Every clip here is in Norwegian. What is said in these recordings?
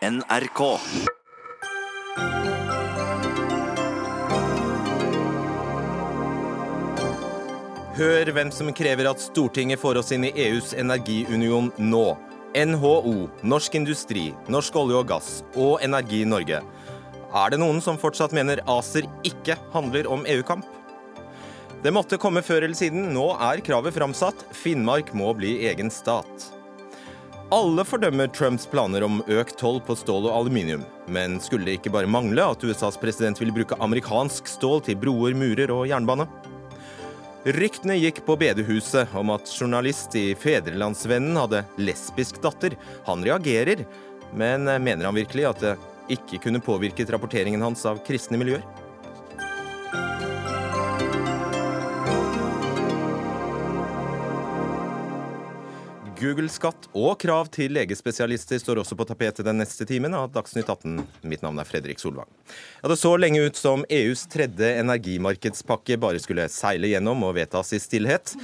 NRK. Hør hvem som krever at Stortinget får oss inn i EUs energiunion nå. NHO, Norsk Industri, Norsk olje og gass og Energi Norge. Er det noen som fortsatt mener ACER ikke handler om EU-kamp? Det måtte komme før eller siden. Nå er kravet framsatt. Finnmark må bli egen stat. Alle fordømmer Trumps planer om økt toll på stål og aluminium. Men skulle det ikke bare mangle at USAs president ville bruke amerikansk stål til broer, murer og jernbane? Ryktene gikk på bedehuset om at journalist i Fedrelandsvennen hadde lesbisk datter. Han reagerer, men mener han virkelig at det ikke kunne påvirket rapporteringen hans av kristne miljøer? Google-skatt og krav til legespesialister står også på tapetet den neste timen av Dagsnytt 18. Mitt navn er Fredrik Solvang. Ja, det så lenge ut som EUs tredje energimarkedspakke bare skulle seile gjennom og vedtas i stillhet.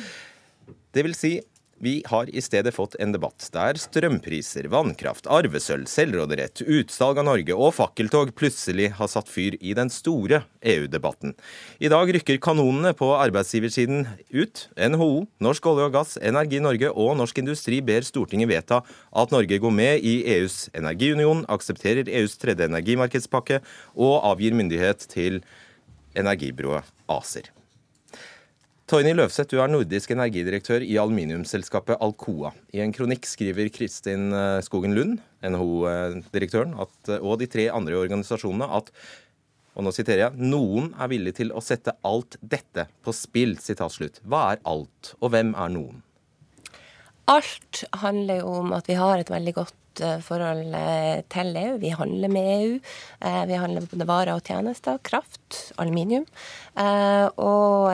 Det vil si vi har i stedet fått en debatt der strømpriser, vannkraft, arvesølv, selvråderett, utsalg av Norge og fakkeltog plutselig har satt fyr i den store EU-debatten. I dag rykker kanonene på arbeidsgiversiden ut. NHO, Norsk olje og gass, Energi Norge og Norsk Industri ber Stortinget vedta at Norge går med i EUs energiunion, aksepterer EUs tredje energimarkedspakke og avgir myndighet til energibyrået ACER. Toini Løvseth, du er nordisk energidirektør i aluminiumsselskapet Alcoa. I en kronikk skriver Kristin eh, Skogen Lund, NHO-direktøren, og de tre andre organisasjonene at og nå siterer jeg, noen er villig til å sette alt dette på spill. slutt. Hva er alt, og hvem er noen? Alt handler jo om at vi har et veldig godt Eh, forhold eh, til EU. Vi handler med EU. Eh, vi handler både varer og tjenester. Kraft, aluminium. Og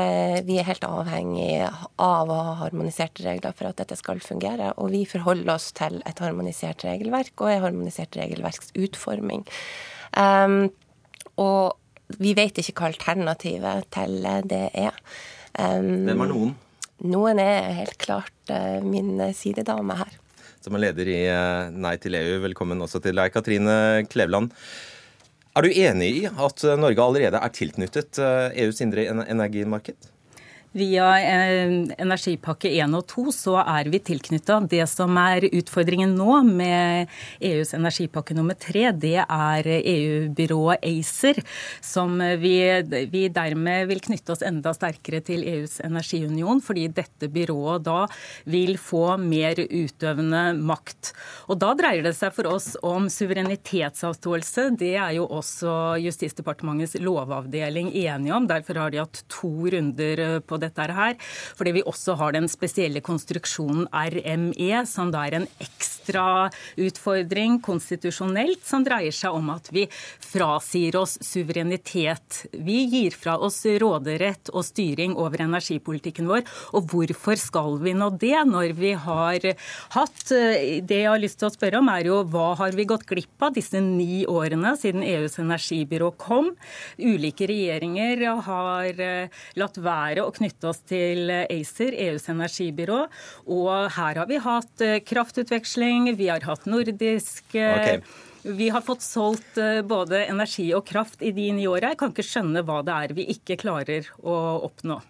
vi er helt avhengig av å ha harmoniserte regler for at dette skal fungere. Og vi forholder oss til et harmonisert regelverk og en harmonisert regelverksutforming. Og vi vet ikke hva alternativet til det er. Hvem er noen? Noen er helt klart min sidedame her som er leder i eh, Nei til EU. Velkommen også til deg, Katrine Kleveland. Er du enig i at Norge allerede er tilknyttet EUs eh, e indre energimarked? Via eh, energipakke 1 og 2 så er vi tilknytta. Det som er utfordringen nå med EUs energipakke nummer 3, det er EU-byrået ACER, som vi, vi, dermed vil knytte oss enda sterkere til EUs energiunion, fordi dette byrået da vil få mer utøvende makt. Og Da dreier det seg for oss om suverenitetsavståelse. Det er jo også Justisdepartementets lovavdeling enige om. Derfor har de hatt to runder på dette her. Fordi vi også har den spesielle konstruksjonen RME, som da er en ekstra utfordring konstitusjonelt, som dreier seg om at vi frasier oss suverenitet. Vi gir fra oss råderett og styring over energipolitikken vår. Og hvorfor skal vi nå det, når vi har hatt Det jeg har lyst til å spørre om, er jo hva har vi gått glipp av disse ni årene siden EUs energibyrå kom? Ulike regjeringer har latt være å knytte knytte oss til ACER, EUs energibyrå. Og her har vi hatt eh, kraftutveksling, vi har hatt nordisk eh, okay. Vi har fått solgt eh, både energi og kraft i de ni åra. Jeg kan ikke skjønne hva det er vi ikke klarer å oppnå.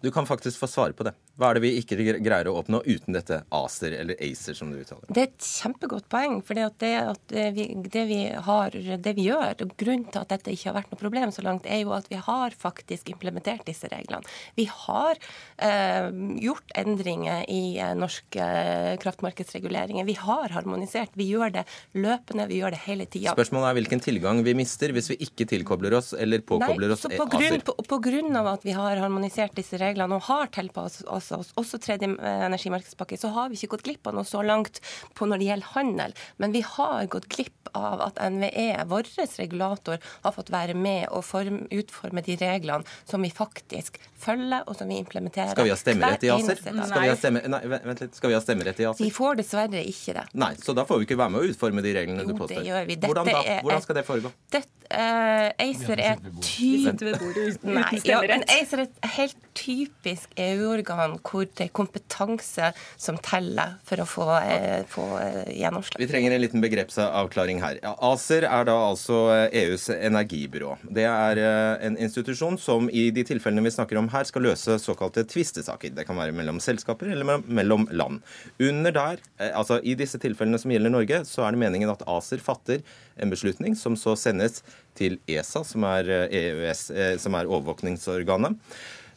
Du kan faktisk få svare på det. Hva er det vi ikke greier å oppnå uten dette ACER, eller ACER som du uttaler? Det er et kjempegodt poeng. For det, det, vi, det, vi har, det vi gjør, og grunnen til at dette ikke har vært noe problem så langt, er jo at vi har faktisk implementert disse reglene. Vi har eh, gjort endringer i eh, norsk eh, kraftmarkedsreguleringer. Vi har harmonisert. Vi gjør det løpende, vi gjør det hele tida. Spørsmålet er hvilken tilgang vi mister hvis vi ikke tilkobler oss eller påkobler Nei, oss på grunn, på, på grunn av at vi har harmonisert disse reglene og har tilpasset oss oss, også tredje eh, energimarkedspakke, så har vi ikke gått glipp av noe så langt på når det gjelder handel. Men vi har gått glipp av at NVE, vår regulator, har fått være med og form, utforme de reglene som vi faktisk følger, og som vi implementerer. Skal vi ha stemmerett i ACER? Skal vi ha, stemme, nei, vent litt. Skal vi ha stemmerett i ACER? Vi får dessverre ikke det. Nei, Så da får vi ikke være med å utforme de reglene jo, du påstår? Jo, det gjør vi. Dette Hvordan, da? Hvordan skal det foregå? Dette, uh, ACER er typisk Nei, ja, men ACER er et helt typisk EU-organ hvor det er kompetanse som teller for å få, eh, få eh, gjennomslag. Vi trenger en liten begrepsavklaring her. ACER er da altså EUs energibyrå. Det er en institusjon som i de tilfellene vi snakker om her, skal løse såkalte tvistesaker. Det kan være mellom selskaper eller mellom land. Under der, altså I disse tilfellene som gjelder Norge, så er det meningen at ACER fatter en beslutning som så sendes til ESA, som er, EØS, som er overvåkningsorganet.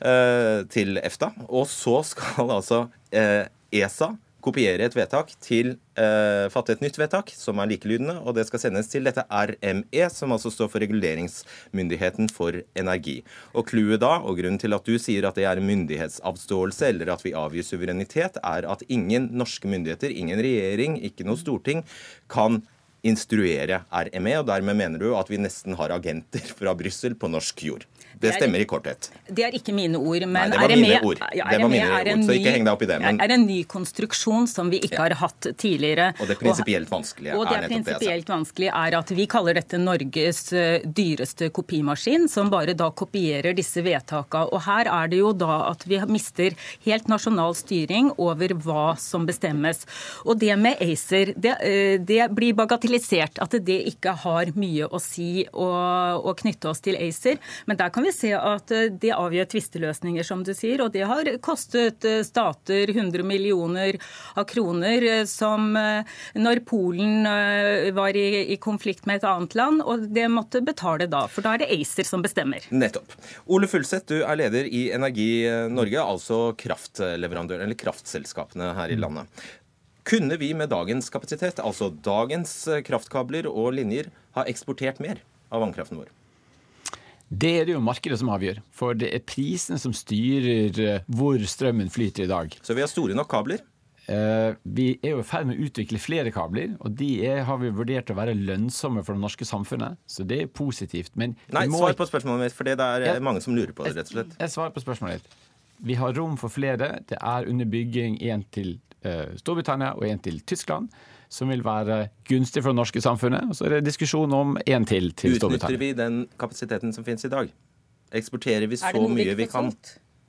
Eh, til EFTA. Og så skal altså eh, ESA kopiere et vedtak til eh, fatte et nytt vedtak, som er likelydende, og det skal sendes til dette RME, som altså står for Reguleringsmyndigheten for energi. Og clouet da, og grunnen til at du sier at det er myndighetsavståelse, eller at vi avgir suverenitet, er at ingen norske myndigheter, ingen regjering, ikke noe storting, kan instruere RME, og dermed mener du at vi nesten har agenter fra Brussel på norsk jord. Det stemmer i korthet. Det er ikke mine ord. Men Nei, det var mine ord. Ja, det var mine ord, så ikke heng deg opp i det. Men... er en ny konstruksjon som vi ikke har hatt tidligere. Og det prinsipielt vanskelige og det er prinsipielt vanskelige er at vi kaller dette Norges eh, dyreste kopimaskin, som bare da kopierer disse vedtakene. Og her er det jo da at vi mister helt nasjonal styring over hva som bestemmes. Og det med ACER, det, eh, det blir bagatellisert at det ikke har mye å si å, å knytte oss til ACER. Men der kan vi se at eh, det avgjør tvisteløsninger, som du sier. Og det har kostet eh, stater 100 millioner av kroner, eh, som når Polen var i, i konflikt med et annet land, og det måtte betale da. For da er det ACER som bestemmer. Nettopp. Ole Fulseth, du er leder i Energi Norge, altså kraftleverandøren, eller kraftselskapene her i landet. Kunne vi med dagens kapasitet, altså dagens kraftkabler og linjer, ha eksportert mer av vannkraften vår? Det er det jo markedet som avgjør, for det er prisen som styrer eh, hvor strømmen flyter i dag. Så vi har store nok kabler? Eh, vi er jo i ferd med å utvikle flere kabler, og de er, har vi vurdert å være lønnsomme for det norske samfunnet. Så det er positivt. Men Nei, må... svar på spørsmålet mitt, for det er ja, mange som lurer på det, rett og slett. Jeg svarer på spørsmålet ditt. Vi har rom for flere. Det er under bygging én til Storbritannia og en til Tyskland som vil være gunstig for det norske samfunnet. Og så er det diskusjon om en til til Storbritannia. Utnytter vi den kapasiteten som finnes i dag? Eksporterer vi så mye vi kan?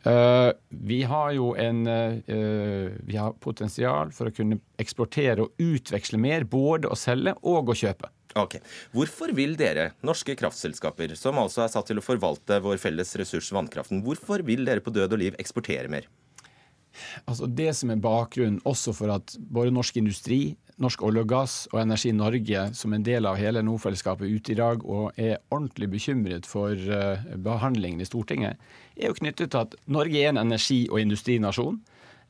Uh, vi har jo en uh, Vi har potensial for å kunne eksportere og utveksle mer, både å selge og å kjøpe. Ok. Hvorfor vil dere, norske kraftselskaper, som altså er satt til å forvalte vår felles ressurs vannkraften, hvorfor vil dere på død og liv eksportere mer? Altså Det som er bakgrunnen også for at både norsk industri, Norsk olje og gass og Energi Norge som en del av hele Nordfellesskapet ute i dag og er ordentlig bekymret for uh, behandlingen i Stortinget, er jo knyttet til at Norge er en energi- og industrinasjon.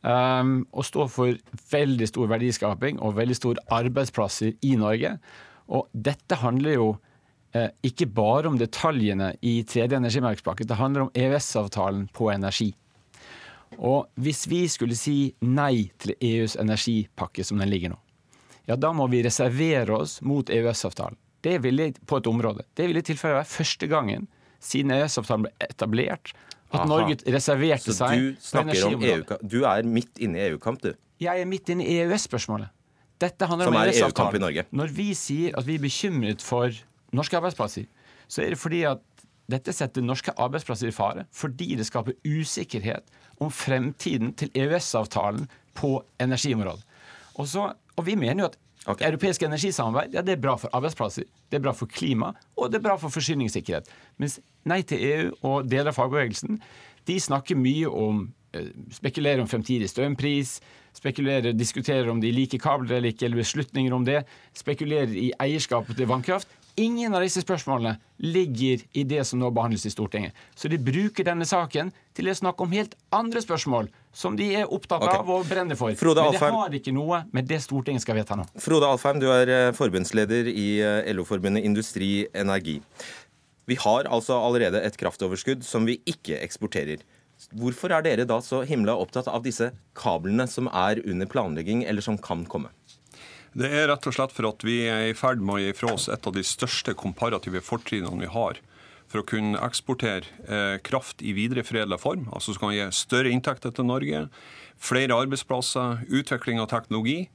Um, og står for veldig stor verdiskaping og veldig store arbeidsplasser i Norge. Og dette handler jo uh, ikke bare om detaljene i tredje energimarkedspakke, det handler om EØS-avtalen på energi. Og hvis vi skulle si nei til EUs energipakke som den ligger nå, ja, da må vi reservere oss mot EØS-avtalen. Det ville på et område. Det ville i tilfelle være første gangen siden EØS-avtalen ble etablert at Aha. Norge reserverte seg på energiområdet. Så Du er midt inne i EU-kamp, du? Jeg er midt inne i EØS-spørsmålet. Dette handler Som om EØS-avtalen. EU Når vi sier at vi er bekymret for norske arbeidsplasser, så er det fordi at dette setter norske arbeidsplasser i fare fordi det skaper usikkerhet om fremtiden til EØS-avtalen på energiområdet. Og, så, og vi mener jo at okay. europeisk energisamarbeid ja, det er bra for arbeidsplasser, det er bra for klima, og det er bra for forsyningssikkerhet. Mens Nei til EU og deler av fagbevegelsen de snakker mye om eh, spekulerer om fremtidig strømpris, spekulerer, diskuterer om de liker kabler eller ikke, eller beslutninger om det, spekulerer i eierskapet til vannkraft. Ingen av disse spørsmålene ligger i det som nå behandles i Stortinget. Så de bruker denne saken til å snakke om helt andre spørsmål som de er opptatt okay. av og brenner for. Frode Men det har ikke noe med det Stortinget skal vedta nå. Frode Alfheim, du er eh, forbundsleder i eh, LO-forbundet Industri Energi. Vi har altså allerede et kraftoverskudd som vi ikke eksporterer. Hvorfor er dere da så himla opptatt av disse kablene som er under planlegging, eller som kan komme? Det er rett og slett for at vi er i ferd med å gi fra oss et av de største komparative fortrinnene vi har for å kunne eksportere eh, kraft i videreforedla form, altså som kan gi større inntekter til Norge, flere arbeidsplasser, utvikling av teknologi.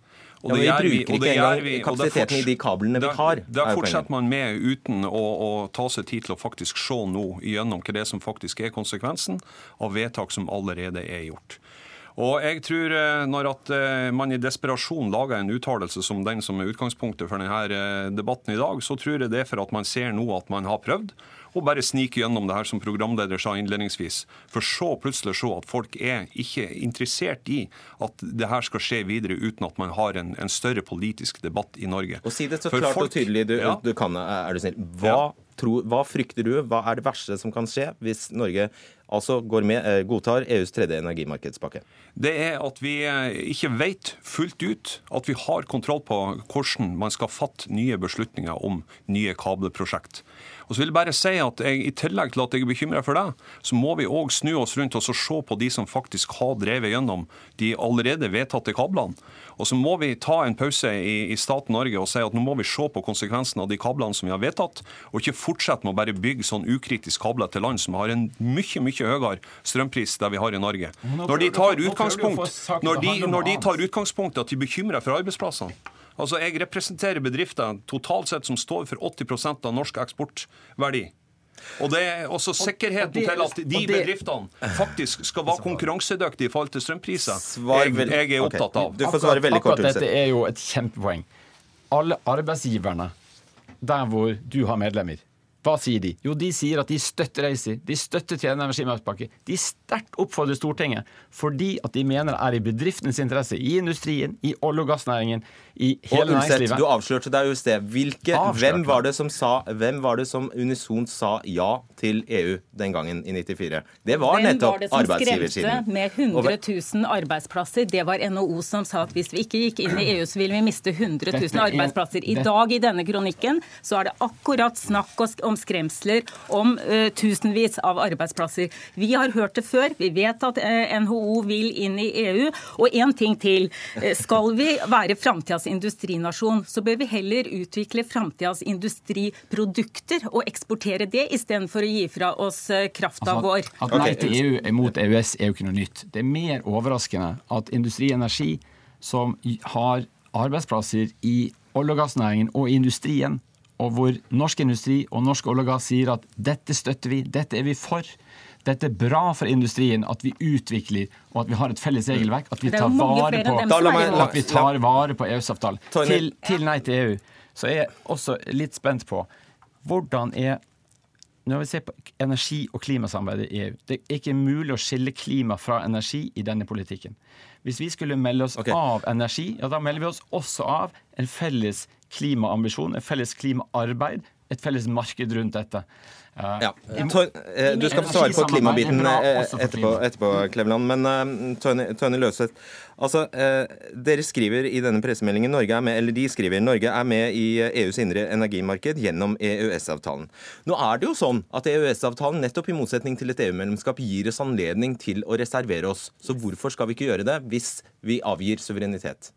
Og det ja, vi bruker vi, ikke engang kapasiteten i de kablene vi har. Der fortsetter man med uten å, å, ta seg tid til å faktisk se nå gjennom hva det som faktisk er konsekvensen av vedtak som allerede er gjort. Og jeg tror eh, Når at eh, man i desperasjon lager en uttalelse som den som er utgangspunktet for denne eh, debatten i dag, så tror jeg det er for at man ser nå at man har prøvd og bare snike gjennom det her som programleder sa innledningsvis. For så plutselig se at folk er ikke interessert i at det her skal skje videre uten at man har en, en større politisk debatt i Norge. Og si det så For klart folk- og tydelig du, Ja. du kan, er du snill. Hva, Ja. Tror, hva frykter du? Hva er det verste som kan skje hvis Norge altså med, eh, godtar EUs tredje energimarkedspakke? det er at vi eh, ikke vet fullt ut at vi har kontroll på hvordan man skal fatte nye beslutninger om nye kabelprosjekt. Og så vil jeg bare si at jeg, I tillegg til at jeg er bekymra for det, så må vi òg snu oss rundt og se på de som faktisk har drevet gjennom de allerede vedtatte kablene. Og så må vi ta en pause i, i staten Norge og si at nå må vi se på konsekvensen av de kablene som vi har vedtatt, og ikke fortsette med å bare bygge sånn ukritisk kabler til land som har en mye mye høyere strømpris der vi har i Norge. Når de tar utgangspunkt, når de, når de tar utgangspunkt at de er bekymra for arbeidsplassene Altså, Jeg representerer bedrifter totalt sett som står for 80% av norsk eksportverdi. Og det er også sikkerheten det- til at de det- bedriftene faktisk skal være konkurransedyktige i forhold til strømpriser. Jeg, jeg er opptatt av. Du får svare veldig kort. Akkurat dette er jo et kjempepoeng. Alle arbeidsgiverne der hvor du har medlemmer, hva sier de? Jo, de sier at de støtter ACER, de støtter tredje energimarkedspakke. De sterkt oppfordrer Stortinget fordi at de mener det er i bedriftenes interesse, i industrien, i olje- og gassnæringen, i hele Og næringslivet. du avslørte deg jo i sted. Hvilke, hvem, var det som sa, hvem var det som unisont sa ja til EU den gangen i 94? Det var Hvem nettopp var det som skremte med 100 000 arbeidsplasser? Det var NHO som sa at hvis vi ikke gikk inn i EU, så ville vi miste 100 000 er- arbeidsplasser. I dag i denne kronikken så er det akkurat snakk og- om skremsler om uh, tusenvis av arbeidsplasser. Vi har hørt det før. Vi vet at uh, NHO vil inn i EU. Og én ting til. Uh, Skal vi være framtidas industrinasjon, så bør vi heller utvikle framtidas industriprodukter og eksportere det, istedenfor å gi fra oss eh, krafta Altså, vår. At, at nei til EU er mot EØS er jo ikke noe nytt. Det er mer overraskende at Industri Energi, som har arbeidsplasser i olje- og gassnæringen og industrien, og hvor norsk industri og norsk olje og gass sier at dette støtter vi, dette er vi for. Dette er bra for industrien at vi utvikler og at vi har et felles regelverk. At vi tar vare på at vi tar vare på EØS-avtalen. Til, til nei til EU så er jeg også litt spent på hvordan er når vi ser på energi- og klimasamarbeidet i EU, det er ikke mulig å skille klima fra energi i denne politikken. Hvis vi skulle melde oss okay. av energi, ja, da melder vi oss også av en felles klimaambisjon, et felles klimaarbeid, et felles marked rundt dette. Eh, Ja. Eh, du skal få svare på klimabiten eh, etterpå, etterpå Kleveland. Men Tøyne Tony, Tony Løseth, altså, eh, dere skriver i denne pressemeldingen Norge er med, eller de skriver Norge er med i EUs indre energimarked gjennom EØS-avtalen. Nå er det jo sånn at EØS-avtalen nettopp i motsetning til et EU-medlemskap gir oss anledning til å reservere oss. Så hvorfor skal vi ikke gjøre det hvis vi avgir suverenitet?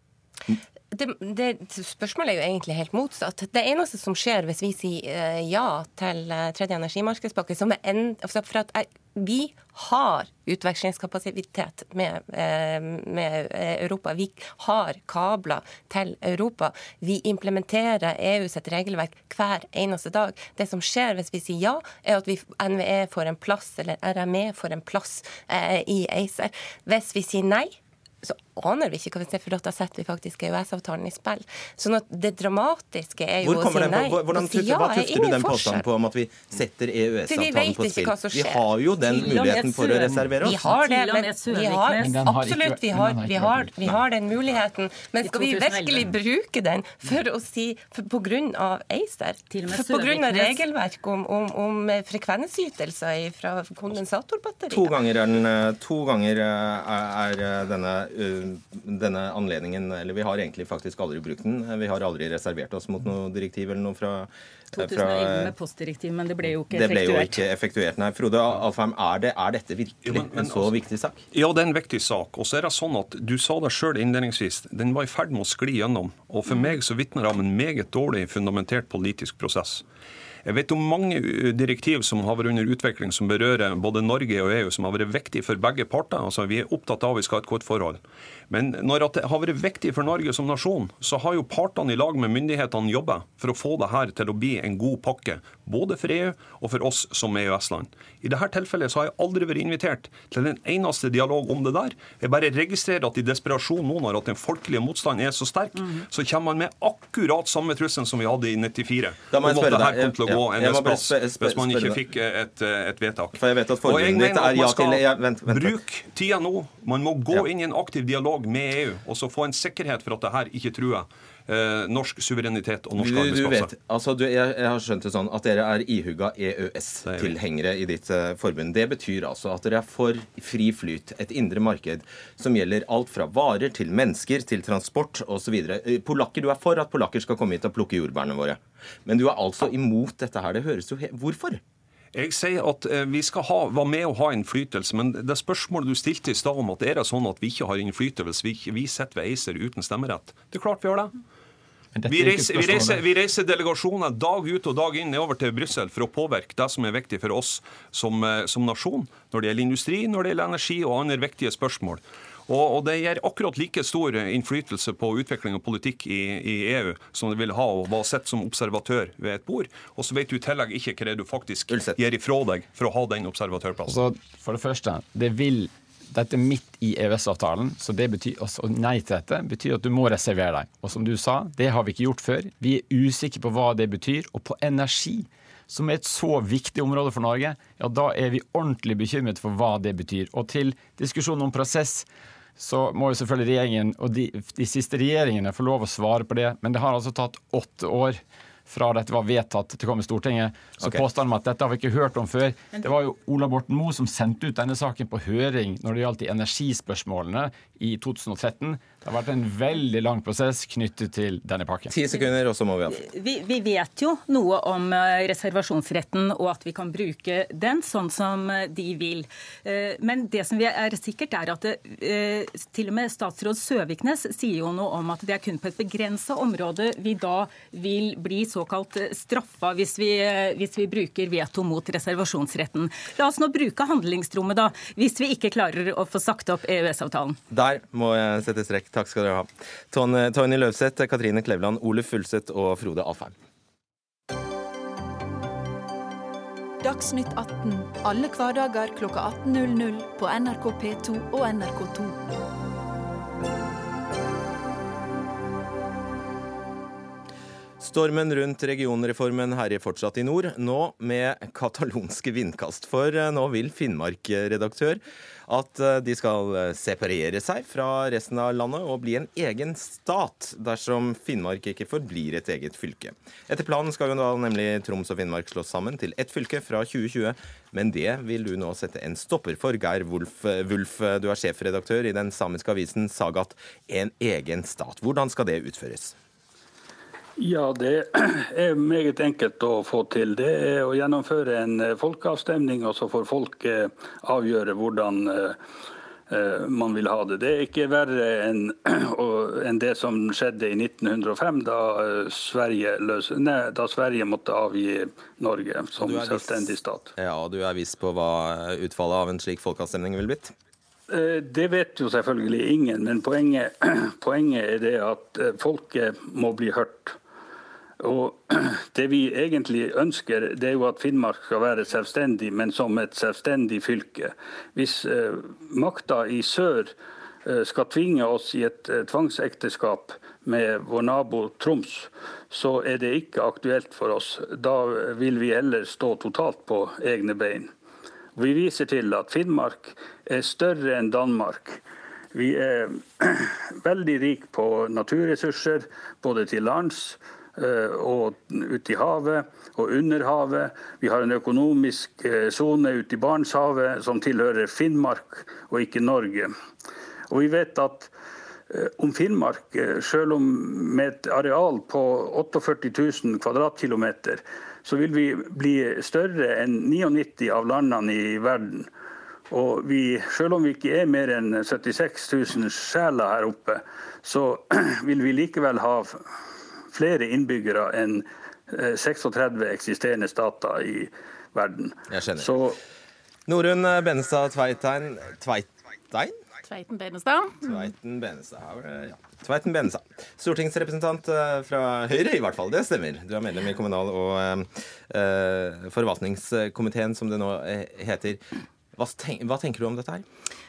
Det, det, spørsmålet er jo egentlig helt motsatt. Det eneste som skjer hvis vi sier eh, ja til eh, tredje energimarkedspakke, som er en, altså for at vi har utvekslingskapasitet med, eh, med Europa. Vi har kabler til Europa. Vi implementerer EU sitt regelverk hver eneste dag. Det som skjer hvis vi sier ja, er at vi, NVE får en plass, eller RME får en plass eh, i ACER. Hvis vi sier nei, så aner vi ikke hva vi ser, for da setter vi faktisk EØS-avtalen i spill. Sånn at det dramatiske er jo å si nei. på- hvordan, si ja hva er tufter du den påstanden på om at vi setter EØS-avtalen på spill? Vi har jo den muligheten for å reservere reservere Vi oss. har det, men vi har, absolutt, vi har, vi har, vi har den muligheten. Men skal vi virkelig bruke den for å si for, på grunn av ACER? Av regelverk om, om, om frekvensytelser fra kondensatorbatterier? To ganger er, den, eh, to ganger eh, er, denne, eh, denne anledningen Eller vi har egentlig faktisk aldri brukt den. Vi har aldri reservert oss mot noe direktiv eller noe fra, eh, 2011 med postdirektiv, men det ble jo ikke Det ble jo ikke effektuert. Nei, Frode Alfheim, er, det, er dette virkelig Jo, men- men en så altså- viktig sak? Ja, det er en viktig sak. Og så er det sånn at Du sa det sjøl innledningsvis. Den var i ferd med å skli gjennom. Og for meg så vitner det om en meget dårlig fundamentert politisk prosess. Jeg vet om mange direktiv som har vært under utvikling som berører både Norge og EU, som har vært viktige for begge parter. Altså, vi er opptatt av at vi skal ha et godt forhold. Men når det har vært viktig for Norge som nasjon, så har jo partene i lag med myndighetene jobba for å få det her til å bli en god pakke. Både for EU og for oss som EØS-land. I dette tilfellet så har jeg aldri vært invitert til en eneste dialog om det der. Jeg bare registrerer at i desperasjon nå, når at den folkelige motstanden er så sterk, mm. så kommer man med akkurat samme trusselen som vi hadde i 94. Da må jeg spørre deg. Kom til å gå en plass, hvis man ikke fikk et, et vedtak. For jeg vet at forbundet ditt er ja til Bruk tida nå. Man må gå inn i en aktiv dialog med EU og så få en sikkerhet for at det her ikke truer eh, norsk suverenitet og norske arbeidsplasser. Du vet, altså, du, jeg, jeg, har skjønt det sånn at dere er ihuga EØS-tilhengere i ditt uh, forbund. Det betyr altså at dere er for fri flyt, et indre marked som gjelder alt fra varer til mennesker til transport osv. Eh, polakker, du er for at polakker skal komme hit og plukke jordbærene våre. Men du er altså imot dette her. Det høres jo Hvorfor? Jeg sier at eh, vi skal ha, være med og ha innflytelse, men det spørsmålet du stilte i stad om at er det sånn at vi ikke har innflytelse, vi, vi sitter ved ACER uten stemmerett. Det er klart vi har det. Vi reiser, vi, reiser, vi reiser, delegasjoner dag ut og dag inn nedover til Brussel for å påvirke det som er viktig for oss som, eh, som nasjon, når det gjelder industri, når det gjelder energi og andre viktige spørsmål. Og, og Det gir akkurat like stor innflytelse på utvikling og politikk i, i EU som det vil ha å være sett som observatør ved et bord. Og så vet du i tillegg ikke hva det er du faktisk gir ifra deg for å ha den observatørplassen. Så for det første, det vil dette er midt i EØS-avtalen, så det betyr, også nei til dette betyr at du må reservere deg. Og som du sa, det har vi ikke gjort før. Vi er usikre på hva det betyr. Og på energi, som er et så viktig område for Norge, ja, da er vi ordentlig bekymret for hva det betyr. Og til diskusjonen om prosess så må jo selvfølgelig regjeringen og de, de, siste regjeringene få lov å svare på det. Men det har altså tatt åtte år fra dette var vedtatt til å komme i Stortinget. Så okay. påstanden om at dette har vi ikke hørt om før. Det var jo Ola Borten Moe som sendte ut denne saken på høring når det gjaldt de energispørsmålene i 2013. Det har vært en veldig lang prosess knyttet til denne pakken. Ti sekunder, og så må vi ha vi, vi vet jo noe om eh, reservasjonsretten og at vi kan bruke den sånn som eh, de vil. Eh, men det som vi er sikkert, er at det, til og med statsråd Søviknes sier jo noe om at det er kun på et begrensa område vi da vil bli såkalt straffa hvis vi, hvis vi bruker veto mot reservasjonsretten. La oss nå bruke handlingsrommet, da, hvis vi ikke klarer å få sagt opp EØS-avtalen. Der må jeg sette strekk. Takk skal dere ha. Tony Løvseth, Katrine Klevland, Ole Fulseth og Frode Alfheim. Dagsnytt 18 alle hverdager kl 18.00 på NRK P2 og NRK2. Stormen rundt regionreformen herjer fortsatt i nord, nå med katalonske vindkast. For eh, nå vil Finnmark-redaktør at eh, de skal eh, separere seg fra resten av landet og bli en egen stat dersom Finnmark ikke forblir et eget fylke. Etter planen skal jo da nemlig Troms og Finnmark slås sammen til ett fylke fra 2020. Men det vil du nå sette en stopper for. Geir Wulf, Wulf du er sjefredaktør i den samiske avisen Sagat. En egen stat. Hvordan skal det utføres? Ja, det er meget enkelt å få til. Det er å gjennomføre en eh, folkeavstemning, og så får folk avgjøre hvordan eh, eh, man vil ha det. Det er ikke verre enn, det som skjedde i 1905, da Sverige, løs, nei, da Sverige måtte avgi Norge som selvstendig stat. Ja, og Du er viss på hva utfallet av en slik folkeavstemning vil blitt? Det vet jo selvfølgelig ingen, men poenget, poenget er det at folket må bli hørt. Og Det vi egentlig ønsker, det er jo at Finnmark skal være selvstendig, men som et selvstendig fylke. Hvis eh, makta i sør eh, skal tvinge oss i et eh, tvangsekteskap med vår nabo Troms, så er det ikke aktuelt for oss. Da vil vi heller stå totalt på egne bein. Vi viser til at Finnmark er større enn Danmark. Vi er veldig rike på naturressurser, både til lands og ute i havet og under havet. Vi har en økonomisk eh, sone ute i Barentshavet som tilhører Finnmark og ikke Norge. Og vi vet at eh, om Finnmark, selv om med et areal på 48 000 kvadratkilometer, så vil vi bli større enn 99 av landene i verden. Og vi, selv om vi ikke er mer enn 76 000 sjeler her oppe, så vil vi likevel ha flere innbyggere enn 36 eksisterende stater i verden. Jeg skjønner. Så Norunn Benestad Tveitein Tveitein? Tveiten Benestad. Tveiten Benestad. Ja. Tveiten Benestad. Stortingsrepresentant eh, fra Høyre, i hvert fall. Det stemmer. Du er medlem i kommunal- og eh, forvaltningskomiteen, som det nå eh, heter. Hva, tenk, hva tenker du om dette her?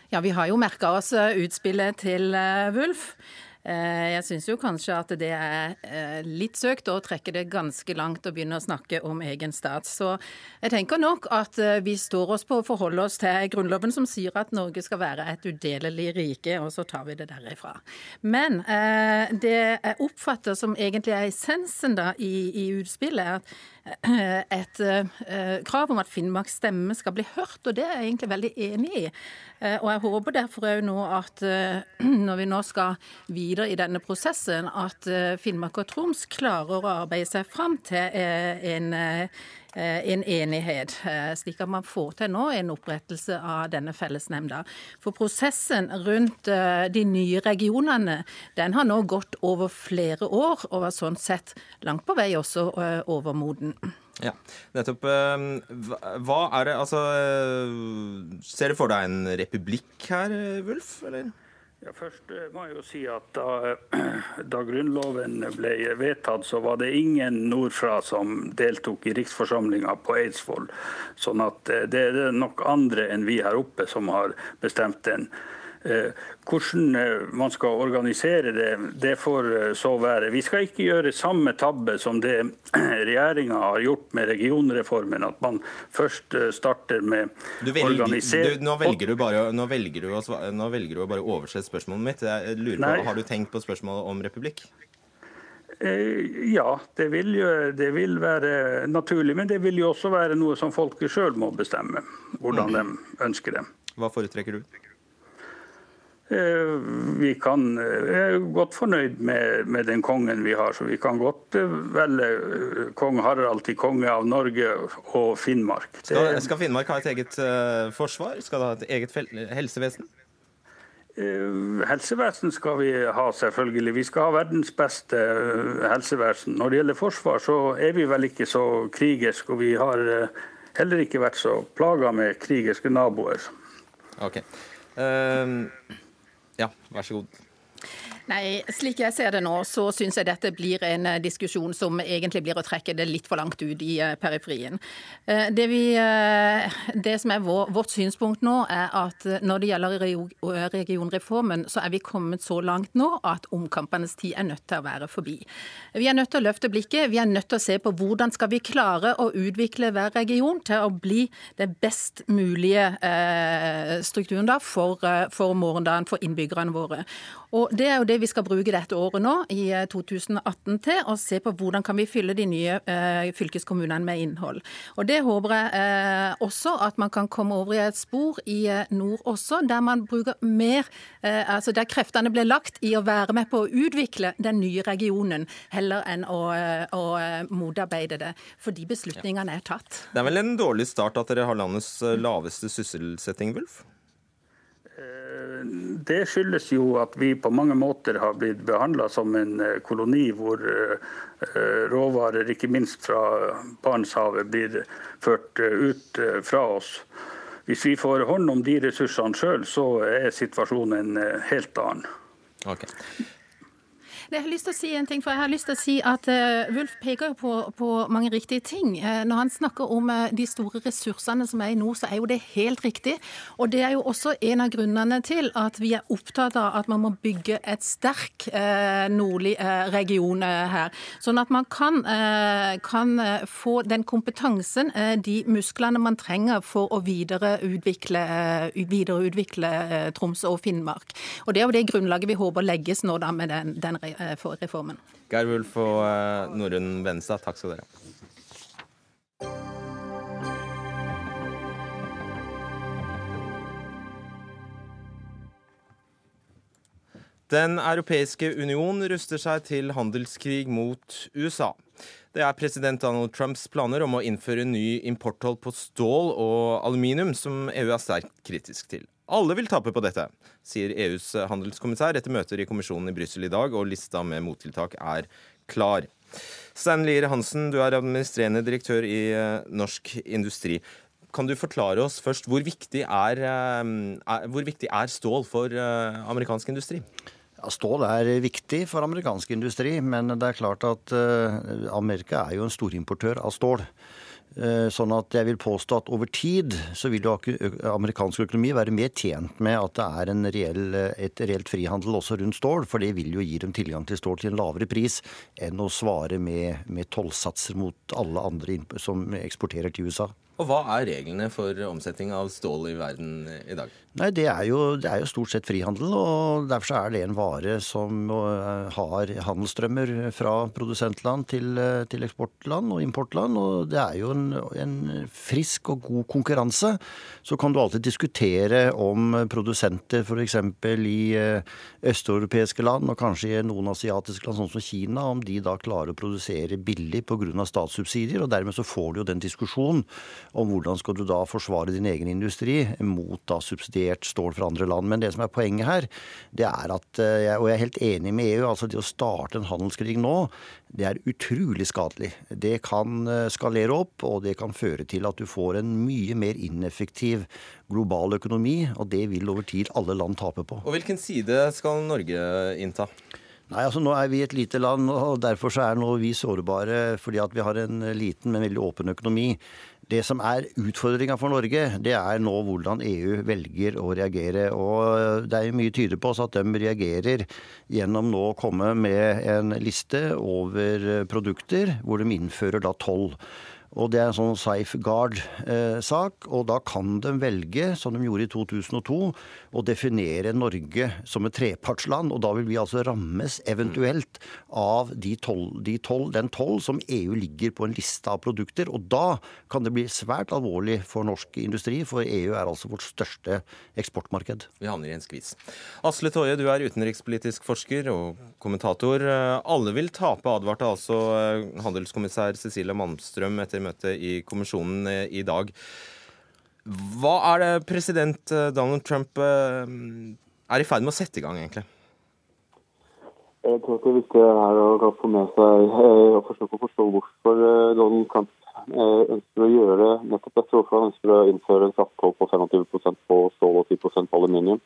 Ja, Vi har jo merka oss eh, utspillet til eh, Wulf. Eh, Jeg syns jo kanskje at det er eh, litt søkt å trekke det ganske langt og begynne å snakke om egen stat. Så jeg tenker nok at eh, vi står oss på å forholde oss til Grunnloven som sier at Norge skal være et udelelig rike, og så tar vi det derifra. Men eh, det jeg oppfatter som egentlig er essensen da i, i utspillet, er at eh, et eh, krav om at Finnmarks stemme skal bli hørt, og det er jeg egentlig veldig enig i. Eh, Og jeg håper derfor òg nå at eh, når vi nå skal videre i denne prosessen, at Finnmark og Troms klarer å arbeide seg fram til en, en enighet, eh, slik at man får til nå en opprettelse av denne fellesnemnda. For prosessen rundt eh, de nye regionene, den har nå gått over flere år, og var sånn sett langt på vei også eh, overmoden. Ja, nettopp. eh, hva- er det Altså eh, Ser du for deg en republikk her, eh, Wulf, eller? Ja, først eh, må jeg jo si at da, da Grunnloven ble vedtatt, så var det ingen nordfra som deltok i riksforsamlinga på Eidsvoll. Sånn at eh, det er nok andre enn vi her oppe som har bestemt den. Eh, Hvordan eh, man skal organisere det, det får eh, så være. Vi skal ikke gjøre samme tabbe som det regjeringa har gjort med regionreformen. At man først starter med du, nå, velger du bare, nå, velger du å, nå velger du å bare overse spørsmålet mitt. Jeg lurer Nei. Har du tenkt på spørsmålet om republikk? Ja, det vil, jo, det vil være naturlig. Men det vil jo også være noe som folket sjøl må bestemme. Hvordan de ønsker det. Hva foretrekker du? Eh, Vi kan, eh, er godt fornøyd med, med den kongen vi har, så vi kan godt eh, velge kong Harald til konge av Norge og Finnmark. Skal, skal Finnmark ha et eget uh, forsvar? Skal det ha et eget helsevesen? helsevesen skal vi ha, selvfølgelig. Vi skal ha verdens beste helsevesen. Når det gjelder forsvar, så er vi vel ikke så krigerske, og vi har heller ikke vært så plaga med krigerske naboer. Ok. Ehm, ja, vær så god. Nei, slik jeg ser det nå, så syns jeg dette blir en eh, diskusjon som egentlig blir å trekke det litt for langt ut i eh, periferien. Eh, Det, vi, det som er vår, vårt synspunkt nå, er at når det gjelder regionreformen, så er vi kommet så langt nå at omkampenes tid er nødt til å være forbi. Vi er nødt til å løfte blikket. Vi er nødt til å se på hvordan skal vi klare å utvikle hver region til å bli det best mulige strukturen da for, for morgendagen for innbyggerne våre. Og Det er jo det vi skal bruke dette året nå, i eh, 2018, til. Å se på hvordan kan vi fylle de nye eh, fylkeskommunene med innhold. Og Det håper jeg eh, også at man kan komme over i et spor i eh, nord også, der man bruker mer eh, Altså der kreftene blir lagt i å være med på å utvikle den nye regionen, heller enn å, eh, å eh, motarbeide det. Fordi beslutningene er tatt. Det er vel en dårlig start at dere har landets eh, laveste sysselsetting, Wulf? Det skyldes jo at vi på mange måter har blitt behandla som en eh, koloni hvor eh, råvarer, ikke minst fra Barentshavet, blir ført eh, ut eh, fra oss. Hvis vi får hånd om de ressursene sjøl, så er situasjonen en eh, helt annen. Ok. Jeg har lyst til å si en ting, for jeg har lyst til å si at uh, Wulf peker jo på, på mange riktige ting. Uh, når han snakker om uh, de store ressursene som er i nord, så er jo det helt riktig. Og det er jo også en av grunnene til at vi er opptatt av at man må bygge et sterk nordlig region her. Sånn at man kan, kan få den kompetansen, de musklene man trenger for å videreutvikle, videreutvikle Troms og Finnmark. Og det er jo det grunnlaget vi håper legges nå da med den, den for reformen. Geir Wulf og eh, Norunn Benestad, takk skal dere ha. Den europeiske union ruster seg til handelskrig mot USA. Det er president Donald Trumps planer om å innføre ny importtoll på stål og aluminium som EU er sterkt kritisk til. Alle vil tape på dette, sier EUs handelskommissær etter møter i kommisjonen i Brussel i dag, og lista med mottiltak er klar. Stein Lier Hansen, du er administrerende direktør i Norsk Industri. Kan du forklare oss først hvor viktig er, er, hvor viktig er stål for amerikansk industri? Ja, Stål er viktig for amerikansk industri, men det er klart at Amerika er jo en storimportør av stål. Eh, sånn at jeg vil påstå at over tid så vil jo amerikansk økonomi være mer tjent med at det er reell, et reelt frihandel også rundt stål, for det vil jo gi dem tilgang til stål til en lavere pris enn å svare med, med tollsatser mot alle andre som eksporterer til USA. Og Hva er reglene for omsetning av stål i verden i dag? Nei, det er, jo, det er jo stort sett frihandel, og derfor er det en vare som eh, har handelsstrømmer fra produsentland til, eh, til eksportland og importland. Og det er jo en, en, frisk og god konkurranse. Så kan du alltid diskutere om produsenter f.eks. i eh, østeuropeiske land, og kanskje i noen asiatiske land, sånn som Kina, om de da klarer å produsere billig pga. statssubsidier. Og dermed så får du jo den diskusjonen om hvordan skal du da forsvare din egen industri mot da subsidiert stål fra andre land. Men det som er poenget her, det er at, eh, og jeg er helt enig med EU, altså det å starte en handelskrig nå, det er utrolig skadelig. Det kan eh, skalere opp, og det kan føre til at du får en mye mer ineffektiv global økonomi, og det vil over tid alle land tape på. Og Hvilken side skal Norge innta? Nei, altså Nå er vi et lite land, og derfor så er nå vi sårbare fordi at vi har en liten, men veldig åpen økonomi. Det som er utfordringa for Norge, det er nå hvordan EU velger å reagere. Og det er mye tyder på at de reagerer gjennom nå å komme med en liste over produkter hvor de innfører da toll. Og Det er en sånn safeguard-sak. og Da kan de velge, som de gjorde i 2002, å definere Norge som et trepartsland. og Da vil vi altså rammes eventuelt av de toll, de toll, den toll som EU ligger på en liste av produkter. og Da kan det bli svært alvorlig for norsk industri, for EU er altså vårt største eksportmarked. Vi havner i en skvis. Asle Toje, du er utenrikspolitisk forsker og kommentator. Alle vil tape, advarte altså eh, handelskommissær Cecilia Malmstrøm etter møte i kommisjonen eh, i dag. Hva er det president eh, Donald Trump eh, er i ferd med å sette i gang, egentlig? Jeg tror det viktige er å få med seg og forsøke å forstå hvorfor Donald Trump ønsker å gjøre nettopp dette. Hvorfor han ønsker å innføre en krafttoll på 25% på stål og 10 på aluminium.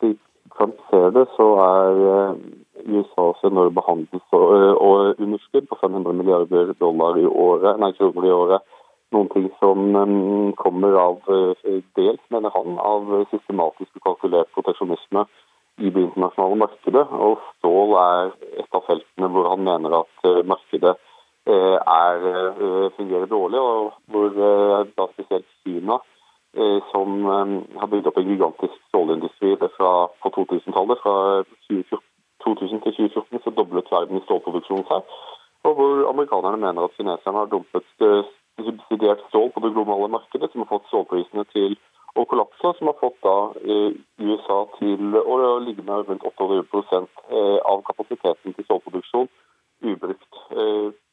Slik Trump ser det, så er USAs enorme handels- og underskudd på 500 milliarder dollar i året, nei, kroner i året noen ting som um, kommer av uh, dels, mener han, av systematisk og kalkulert proteksjonisme i det internasjonale markedet. Og stål er et av feltene hvor han mener at markedet er, fungerer dårlig, og hvor da spesielt Kina som um, har bygd opp en gigantisk stålindustri fra, på 2000-tallet. Fra 2014 2000 til 2014 så doblet verden stålproduksjonen seg. Og hvor amerikanerne mener at kineserne har dumpet eh, subsidiert stål på det globale markedet, som har fått stålprisene til å kollapse, som har fått da eh, USA til å ligge med rundt 28 eh, av kapasiteten til stålproduksjon ubrukt.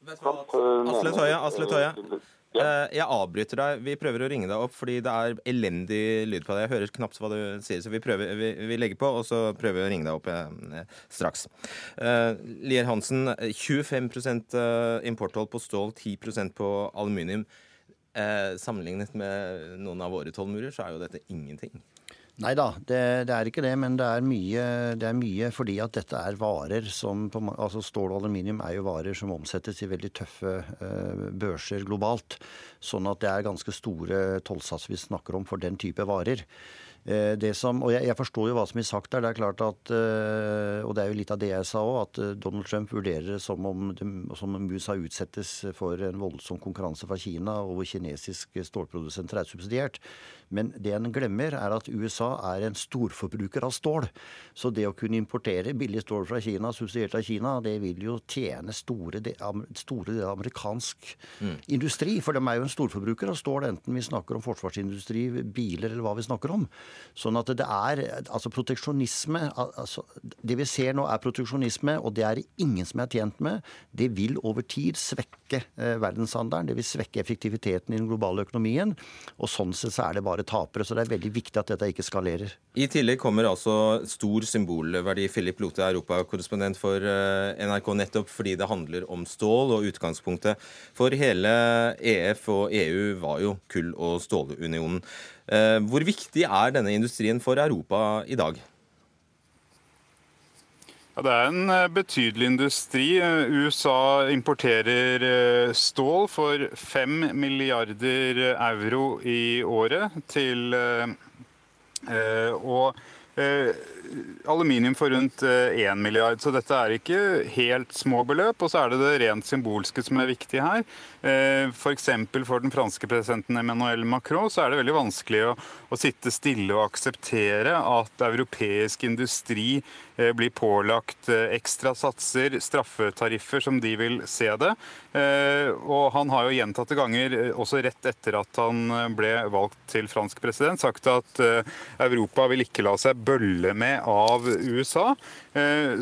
Asle Tøye, Asle Tøye. Eh, jeg avbryter deg. Vi prøver å ringe deg opp fordi det er elendig lyd på deg. Jeg hører knapt hva du sier, så vi, prøver, vi, vi legger på, og så prøver vi å ringe deg opp eh, straks. Eh, Lier Hansen, 25% importtoll på stål, 10% på aluminium. Eh, sammenlignet med noen av våre tollmurer, så er jo dette ingenting. Nei da, det, det, er ikke det. Men det er, mye, det er mye fordi at dette er varer som altså Stål og aluminium er jo varer som omsettes i veldig tøffe uh, børser globalt. Sånn at det er ganske store tollsatser vi snakker om for den type varer. Uh, det som, og jeg, jeg, forstår jo hva som blir sagt der. Det er klart at, uh, og det er jo litt av det jeg sa òg, at Donald Trump vurderer det som om, som om USA utsettes for en voldsom konkurranse fra Kina, og hvor kinesisk stålprodusenter er subsidiert. Men det en glemmer, er at USA er en storforbruker av stål. Så det å kunne importere billig stål fra Kina, subsidiert av Kina, det vil jo tjene store deler av amerikansk mm. industri. For de er jo en storforbruker av stål, enten vi snakker om forsvarsindustri, biler eller hva vi snakker om. Sånn at det er altså proteksjonisme altså, Det vi ser nå er proteksjonisme, og det er det ingen som er tjent med. Det vil over tid svekke eh, verdenshandelen, det vil svekke effektiviteten i den globale økonomien. Og sånn sett så er det bare tapere. Så det er veldig viktig at dette ikke skalerer. I tillegg kommer altså stor symbolverdi. Philip Lote, europakorrespondent for eh, NRK, nettopp fordi det handler om stål. Og utgangspunktet for hele EF og EU var jo kull- og stålunionen. Eh, hvor viktig er denne industrien for Europa i dag? Ja, det er en eh, betydelig industri. USA importerer stål for 5 milliarder euro i året til og aluminium for rundt 1 milliard. Så dette er ikke helt små beløp. Og så er det det rent symbolske som er viktig her. F.eks. For, for den franske presidenten Emmanuel Macron så er det veldig vanskelig å, å sitte stille og akseptere at europeisk industri blir pålagt ekstra satser, straffetariffer, som de vil se det. Og han har jo gjentatte ganger, også rett etter at han ble valgt til fransk president, sagt at Europa vil ikke la seg bølle med av USA.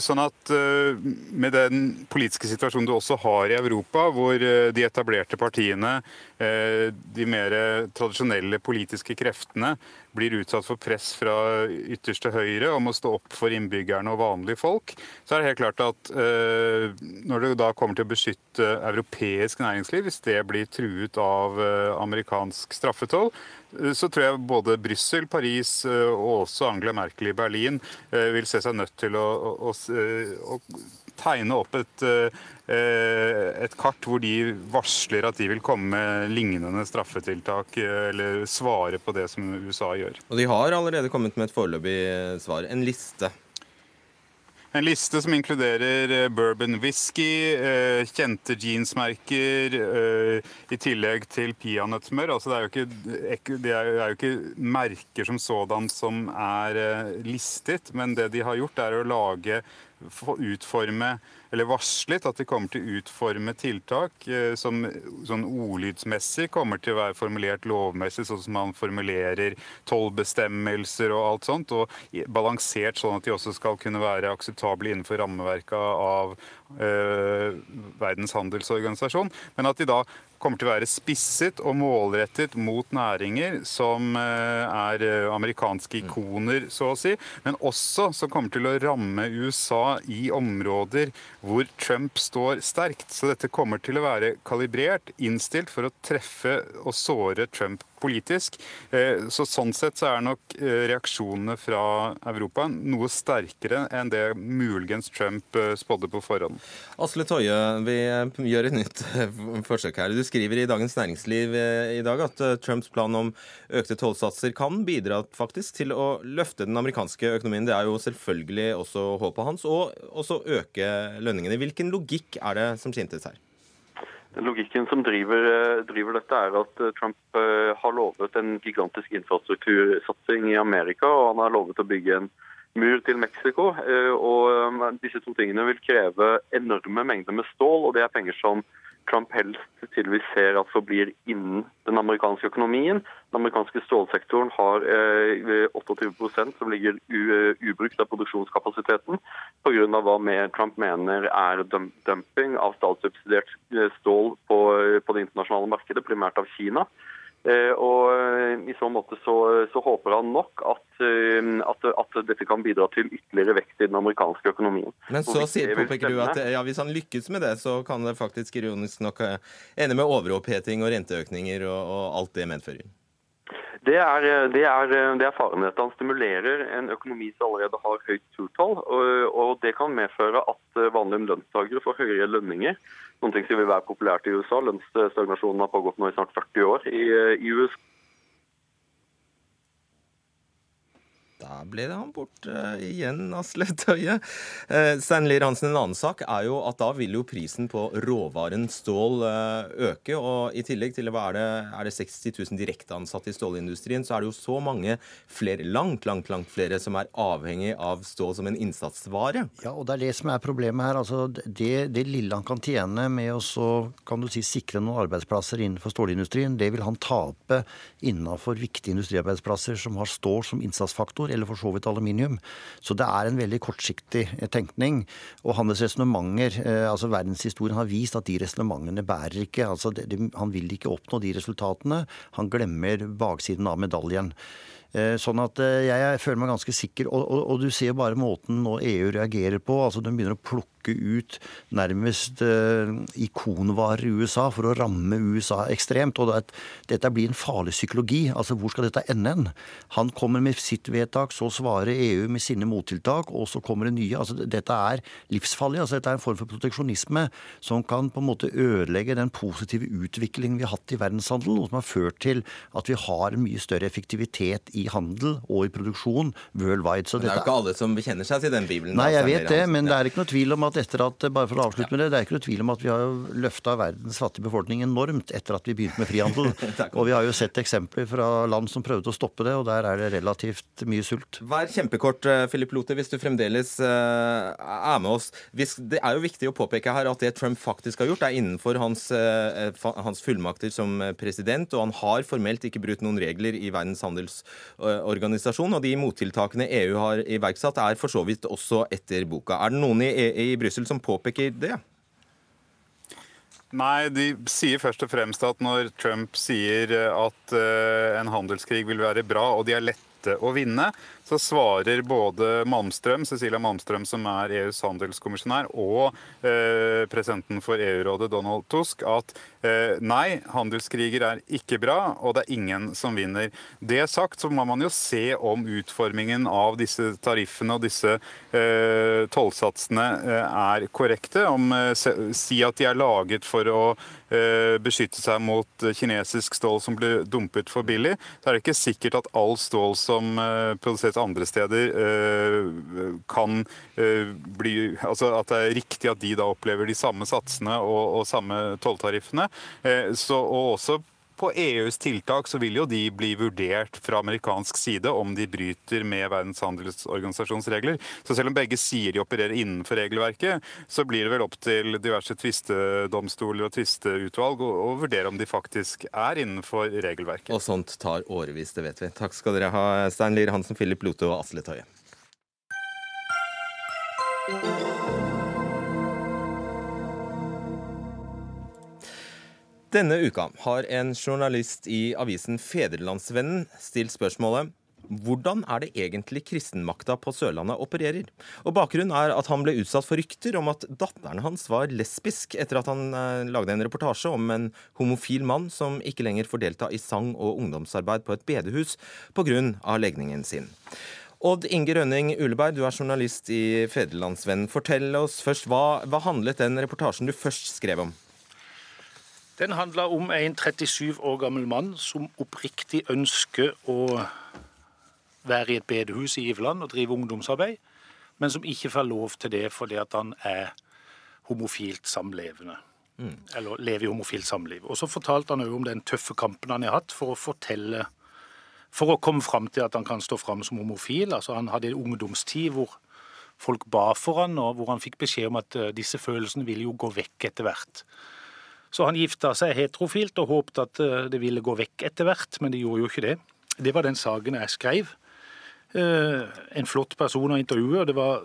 Sånn at med den politiske situasjonen du også har i Europa, hvor de etablerte partiene, de mer tradisjonelle politiske kreftene, blir utsatt for press fra ytterste høyre om å stå opp for innbyggerne og vanlige folk, så er det helt klart at når det da kommer til å beskytte europeisk næringsliv, hvis det blir truet av amerikansk straffetoll, så tror jeg både Brussel, Paris og også Angela Merkel i Berlin vil se seg nødt til å, å, å tegne opp et, et, kart hvor de varsler at de vil komme med lignende straffetiltak eller svare på det som USA gjør. Og de har allerede kommet med et foreløpig svar, en liste. En liste som inkluderer bourbon whisky, kjente jeansmerker, i tillegg til peanøttsmør. Altså det, det er jo ikke merker som sådan som er listet, men det de har gjort, er å lage utforme eller varslet at de kommer til å utforme tiltak som sånn ordlydsmessig kommer til å være formulert lovmessig, sånn som man formulerer tollbestemmelser og alt sånt, og balansert sånn at de også skal kunne være akseptable innenfor rammeverket av øh, Verdens handelsorganisasjon. Men at de da kommer til å være spisset og målrettet mot næringer som er amerikanske ikoner, så å si, men også som kommer til å ramme USA i områder hvor Trump står sterkt. Så dette kommer til å være kalibrert, innstilt for å treffe og såre Trump politisk. Så Sånn sett så er nok reaksjonene fra Europa noe sterkere enn det muligens Trump spådde på forhånd. Asle Toje, vi gjør et nytt forsøk her. Du skriver i Dagens Næringsliv i dag at Trumps plan om økte tollsatser kan bidra faktisk til å løfte den amerikanske økonomien. Det er jo selvfølgelig også håpet hans, og også øke lønningene. Hvilken logikk er det som skintes her? Logikken som driver, driver, dette, er at Trump har lovet en gigantisk infrastruktursatsing i Amerika. Og han har lovet å bygge en mur til Mexico. Og disse to tingene vil kreve enorme mengder med stål, og det er penger som Trump helst tydeligvis ser at forblir innen den amerikanske økonomien. Den amerikanske stålsektoren har 28% som ligger ubrukt av produksjonskapasiteten pga. hva mer Trump mener er dumping av statssubsidiert stål på, på det internasjonale markedet, primært av Kina. Og I så måte så, så håper han nok at, at, at, dette kan bidra til ytterligere vekst i den amerikanske økonomien. Men så sier, påpeker du at ja, hvis han lykkes med det, så kan det faktisk ironisk nok ende med overoppheting og renteøkninger og, og alt det medfører? Det er, det, er, det er, faren at han stimulerer en økonomi som allerede har høyt turtall. Og, og det kan medføre at vanlige lønnstakere får høyere lønninger. Noen ting som vil være populært i USA. Lønnsstagnasjonen har pågått nå i snart 40 år i, i USA. Da ble han borte igjen, Asle Tøye. Eh, Steinlir Hansen, en annen sak er jo at da vil jo prisen på råvaren stål uh, øke. Og i tillegg til hva er det, er det 60 000 direkte ansatte i stålindustrien, så er det jo så mange flere, langt, langt, langt flere, som er avhengig av stål som en innsatsvare. Ja, og det er det som er problemet her. Altså, det, det lille han kan tjene med å så, kan du si, sikre noen arbeidsplasser innenfor stålindustrien, det vil han tape innenfor viktige industriarbeidsplasser som har stål som innsatsfaktor eller for så vidt aluminium. Så det er en veldig kortsiktig eh, tenkning. Og hans resonnementer, eh, altså verdenshistorien har vist at de resonnementene bærer ikke. Altså, det, han vil ikke oppnå de resultatene. Han glemmer baksiden av medaljen. Eh, sånn at jeg føler meg ganske sikker. Og, og, og, du ser bare måten nå EU reagerer på. altså De begynner å plukke plukke ut nærmest uh, ikonvarer i USA for å ramme USA ekstremt. Og det, dette blir en farlig psykologi. Altså, hvor skal dette ende hen? Han kommer med sitt vedtak, så svarer EU med sine mottiltak, og så kommer det nye. Altså, dette er livsfarlig. Altså, dette er en form for proteksjonisme som kan på en måte ødelegge den positive utviklingen vi har hatt i verdenshandel, og som har ført til at vi har en mye større effektivitet i handel og i produksjon worldwide. Så det er jo ikke alle som bekjenner seg til den bibelen. Nei, jeg vet det, men det er ikke noe tvil om at at etter at bare for å avslutte med Det det er ikke noe tvil om at vi har løfta verdens fattige befolkning enormt etter at vi begynte med frihandel. og vi har jo sett eksempler fra land som prøvde å stoppe det, og der er det relativt mye sult. Vær kjempekort, Philip Lothe, Lote, hvis du fremdeles eh, er med oss. Det er jo viktig å påpeke her at det Trump faktisk har gjort, er innenfor hans, eh, hans fullmakter som president, og han har formelt ikke brutt noen regler i Verdens handelsorganisasjon. Og de mottiltakene EU har iverksatt, er for så vidt også etter boka. Er det noen i, i Brussel som påpeker det? Nei, de sier først og fremst at når Trump sier at uh, en handelskrig vil være bra, og de er lette å vinne, så svarer både Malmstrøm, Cecilia Malmstrøm, som er EUs handelskommisjonær, og eh, presidenten for EU-rådet, Donald Tusk, at eh, nei, handelskriger er ikke bra, og det er ingen som vinner. Det sagt, så må man jo se om utformingen av disse tariffene og disse eh, tollsatsene eh, er korrekte. Om, eh, si at de er laget for å beskytte seg mot kinesisk stål som blir dumpet for billig. Så er det ikke sikkert at all stål som produseres andre steder eh, kan eh, bli Altså at det er riktig at de da opplever de samme satsene og, og samme tolltariffene. Eh, og også på EUs tiltak så vil jo de bli vurdert fra amerikansk side om de bryter med Verdens handelsorganisasjons regler. Så selv om begge sier de opererer innenfor regelverket, så blir det vel opp til diverse tvistedomstoler og tvisteutvalg å vurdere om de faktisk er innenfor regelverket. Og sånt tar årevis, det vet vi. Takk skal dere ha, Stein Lier Hansen, Philip Lote og Asle Tøye. Denne uka har en journalist i avisen Fedrelandsvennen stilt spørsmålet hvordan er det egentlig kristenmakta på Sørlandet opererer? Og Bakgrunnen er at han ble utsatt for rykter om at datteren hans var lesbisk etter at han eh, lagde en reportasje om en homofil mann som ikke lenger får delta i sang- og ungdomsarbeid på et bedehus pga. legningen sin. Odd Inge Rønning Uleberg, du er journalist i Fedrelandsvennen. Fortell oss først, hva, hva handlet den reportasjen du først skrev om? Den handler om en 37 år gammel mann som oppriktig ønsker å være i et bedehus i Iveland og drive ungdomsarbeid, men som ikke får lov til det fordi at han er homofilt samlevende. Mm. Eller lever i homofilt samliv. Og så fortalte han òg om den tøffe kampen han har hatt for å fortelle For å komme fram til at han kan stå fram som homofil. Altså Han hadde en ungdomstid hvor folk ba for han, og hvor han fikk beskjed om at eh, disse følelsene ville jo gå vekk etter hvert. Så han gifta seg heterofilt og håpte at eh, det ville gå vekk etter hvert, men det gjorde jo ikke det. Det var den saken jeg skrev. Eh, en flott person å intervjue, og det var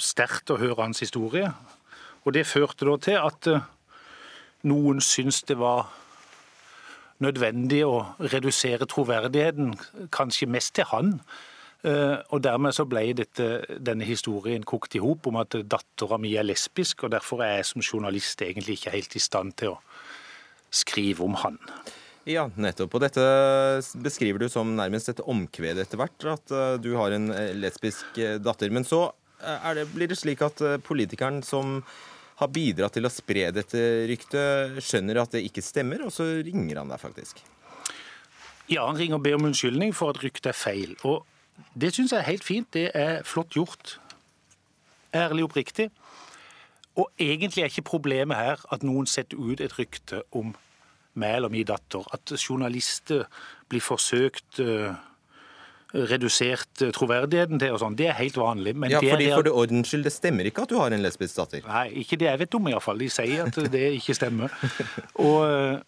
sterkt å høre hans historie. Og det førte da til at eh, noen syntes det var nødvendig å redusere troverdigheten, kanskje mest til han. Og Dermed så ble dette, denne historien kokt i hop om at dattera mi er lesbisk, og derfor er jeg som journalist egentlig ikke helt i stand til å skrive om han. Ja, nettopp. Og dette beskriver du som nærmest et omkved etter hvert, at eh, du har en eh, lesbisk eh, datter. Men så det, blir det slik at politikeren som har bidratt til å spre dette ryktet, skjønner at det ikke stemmer, og så ringer han deg faktisk? Ja, han ringer og ber om unnskyldning for at ryktet er feil. Og Det syns jeg er helt fint. Det er flott gjort. Ærlig oppriktig. Og egentlig er ikke problemet her at noen setter ut et rykte om meg eller min datter. At journalister blir forsøkt uh, redusert troverdigheten til og sånn. Det er helt vanlig. ja, fordi det, For det ordens skyld, det stemmer ikke at du har en lesbisk datter? Nei, ikke det jeg vet om iallfall. De sier at det ikke stemmer. Og,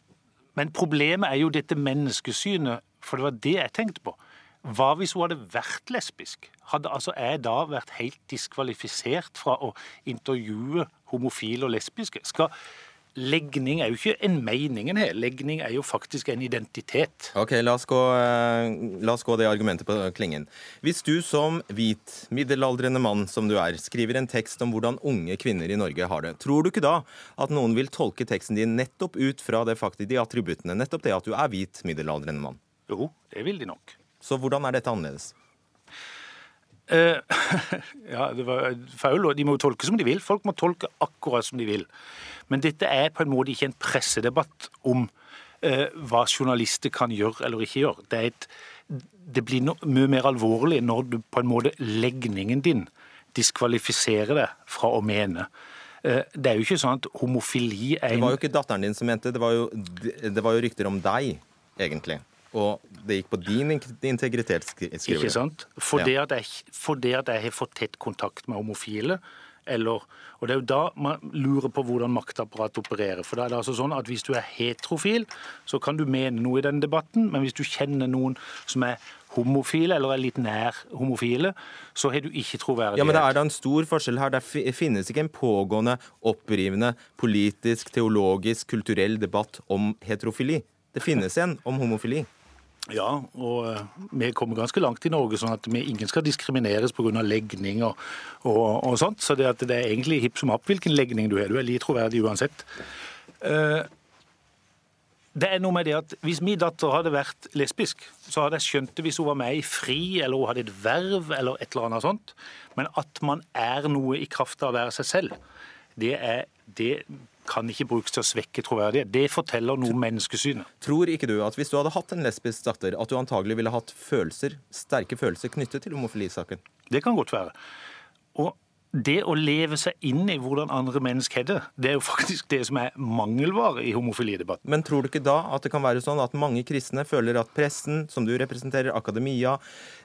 men problemet er jo dette menneskesynet, for det var det jeg tenkte på. Hva hvis hun hadde vært lesbisk? Hadde altså jeg da vært helt diskvalifisert fra å intervjue homofile og lesbiske? Skal Legning er jo ikke en meningen her. Legning er jo faktisk en identitet. Ok, La oss gå, eh, la oss gå det argumentet på klingen. Hvis du som hvit, middelaldrende mann som du er, skriver en tekst om hvordan unge kvinner i Norge har det, tror du ikke da at noen vil tolke teksten din nettopp ut fra det faktisk, de attributtene, nettopp det at du er hvit, middelaldrende mann? Jo, det vil de nok. Så hvordan er dette annerledes? Uh, ja, det var feil. De må jo tolke som de vil. Folk må tolke akkurat som de vil. Men dette er på en måte ikke en pressedebatt om uh, hva journalister kan gjøre eller ikke gjøre. Det, et, det blir no, mye mer alvorlig når du på en måte legningen din diskvalifiserer deg fra å mene. Uh, det er jo ikke sånn at homofili er en Det var jo ikke datteren din som mente, det var jo, det var jo rykter om deg, egentlig og det gikk på din integritet, skriver Ikke sant? For, ja. det at jeg, fordi at jeg har fått tett kontakt med homofile, eller og Det er jo da man lurer på hvordan maktapparatet opererer. For da er det altså sånn at Hvis du er heterofil, så kan du mene noe i denne debatten, men hvis du kjenner noen som er homofile, eller er litt nær homofile, så har du ikke troverdighet. Ja, Men det er da en stor forskjell her. Det finnes ikke en pågående, opprivende politisk, teologisk, kulturell debatt om heterofili. Det finnes en om homofili. Ja, og eh, vi kommer ganske langt i Norge, sånn at vi ingen skal diskrimineres pga. legning og, og, og, sånt. Så det, det er egentlig hipp som happ hvilken legning du har. Du er litt troverdig uansett. Uh, det er noe med det at Hvis min datter hadde vært lesbisk, så hadde jeg skjønt det hvis hun var med i FRI, eller hun hadde et verv, eller et eller annet sånt. Men at man er noe i kraft av å være seg selv, det, er, det kan ikke brukes til å svekke troverdighet. Det forteller noe om menneskesynet. Tror ikke du at hvis du hadde hatt en lesbisk datter, at du antagelig ville hatt følelser, sterke følelser knyttet til homofilisaken? Det kan godt være. Og det å leve seg inn i hvordan andre mennesker har det, det er jo faktisk det som er mangelvare i homofilidebatten. Men tror du ikke da at det kan være sånn at mange kristne føler at pressen, som du representerer, akademia,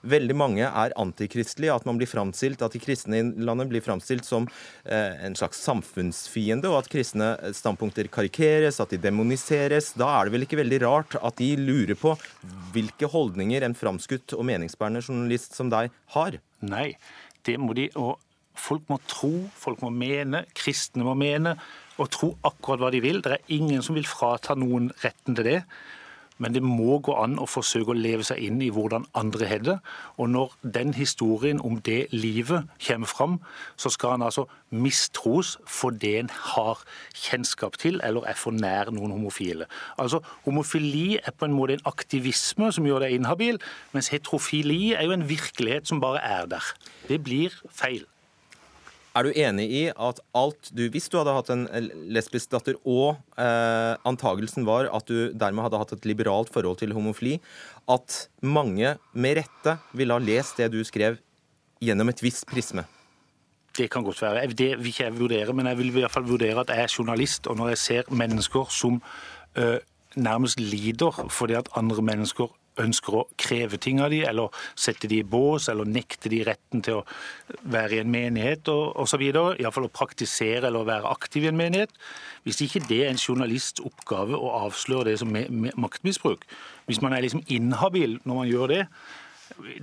veldig mange er antikristelige, at man blir framstilt, at de kristne i landet blir framstilt som eh, en slags samfunnsfiende, og at kristne standpunkter karikeres, at de demoniseres? Da er det vel ikke veldig rart at de lurer på hvilke holdninger en framskutt og meningsbærende journalist som deg har? Nei, det må de. og Folk må tro, folk må mene, kristne må mene og tro akkurat hva de vil. Det er ingen som vil frata noen retten til det. Men det må gå an å forsøke å leve seg inn i hvordan andre har det. Og når den historien om det livet kommer fram, så skal han altså mistros for det en har kjennskap til, eller er for nær noen homofile. Altså, Homofili er på en måte en aktivisme som gjør deg inhabil, mens heterofili er jo en virkelighet som bare er der. Det blir feil. Er du enig i at alt du Hvis du hadde hatt en lesbisk datter, og eh, antagelsen var at du dermed hadde hatt et liberalt forhold til homofili, at mange med rette ville ha lest det du skrev, gjennom et visst prisme? Det kan godt være. Det vil ikke jeg vurdere, men jeg vil i hvert fall vurdere at jeg er journalist. Og når jeg ser mennesker som uh, nærmest lider fordi at andre mennesker ønsker å kreve ting av dem, eller sette dem i bås, eller nekte dem retten til å være i en menighet osv. Iallfall å praktisere eller være aktiv i en menighet. Hvis ikke det er en journalists oppgave å avsløre det som maktmisbruk, hvis man er liksom inhabil når man gjør det,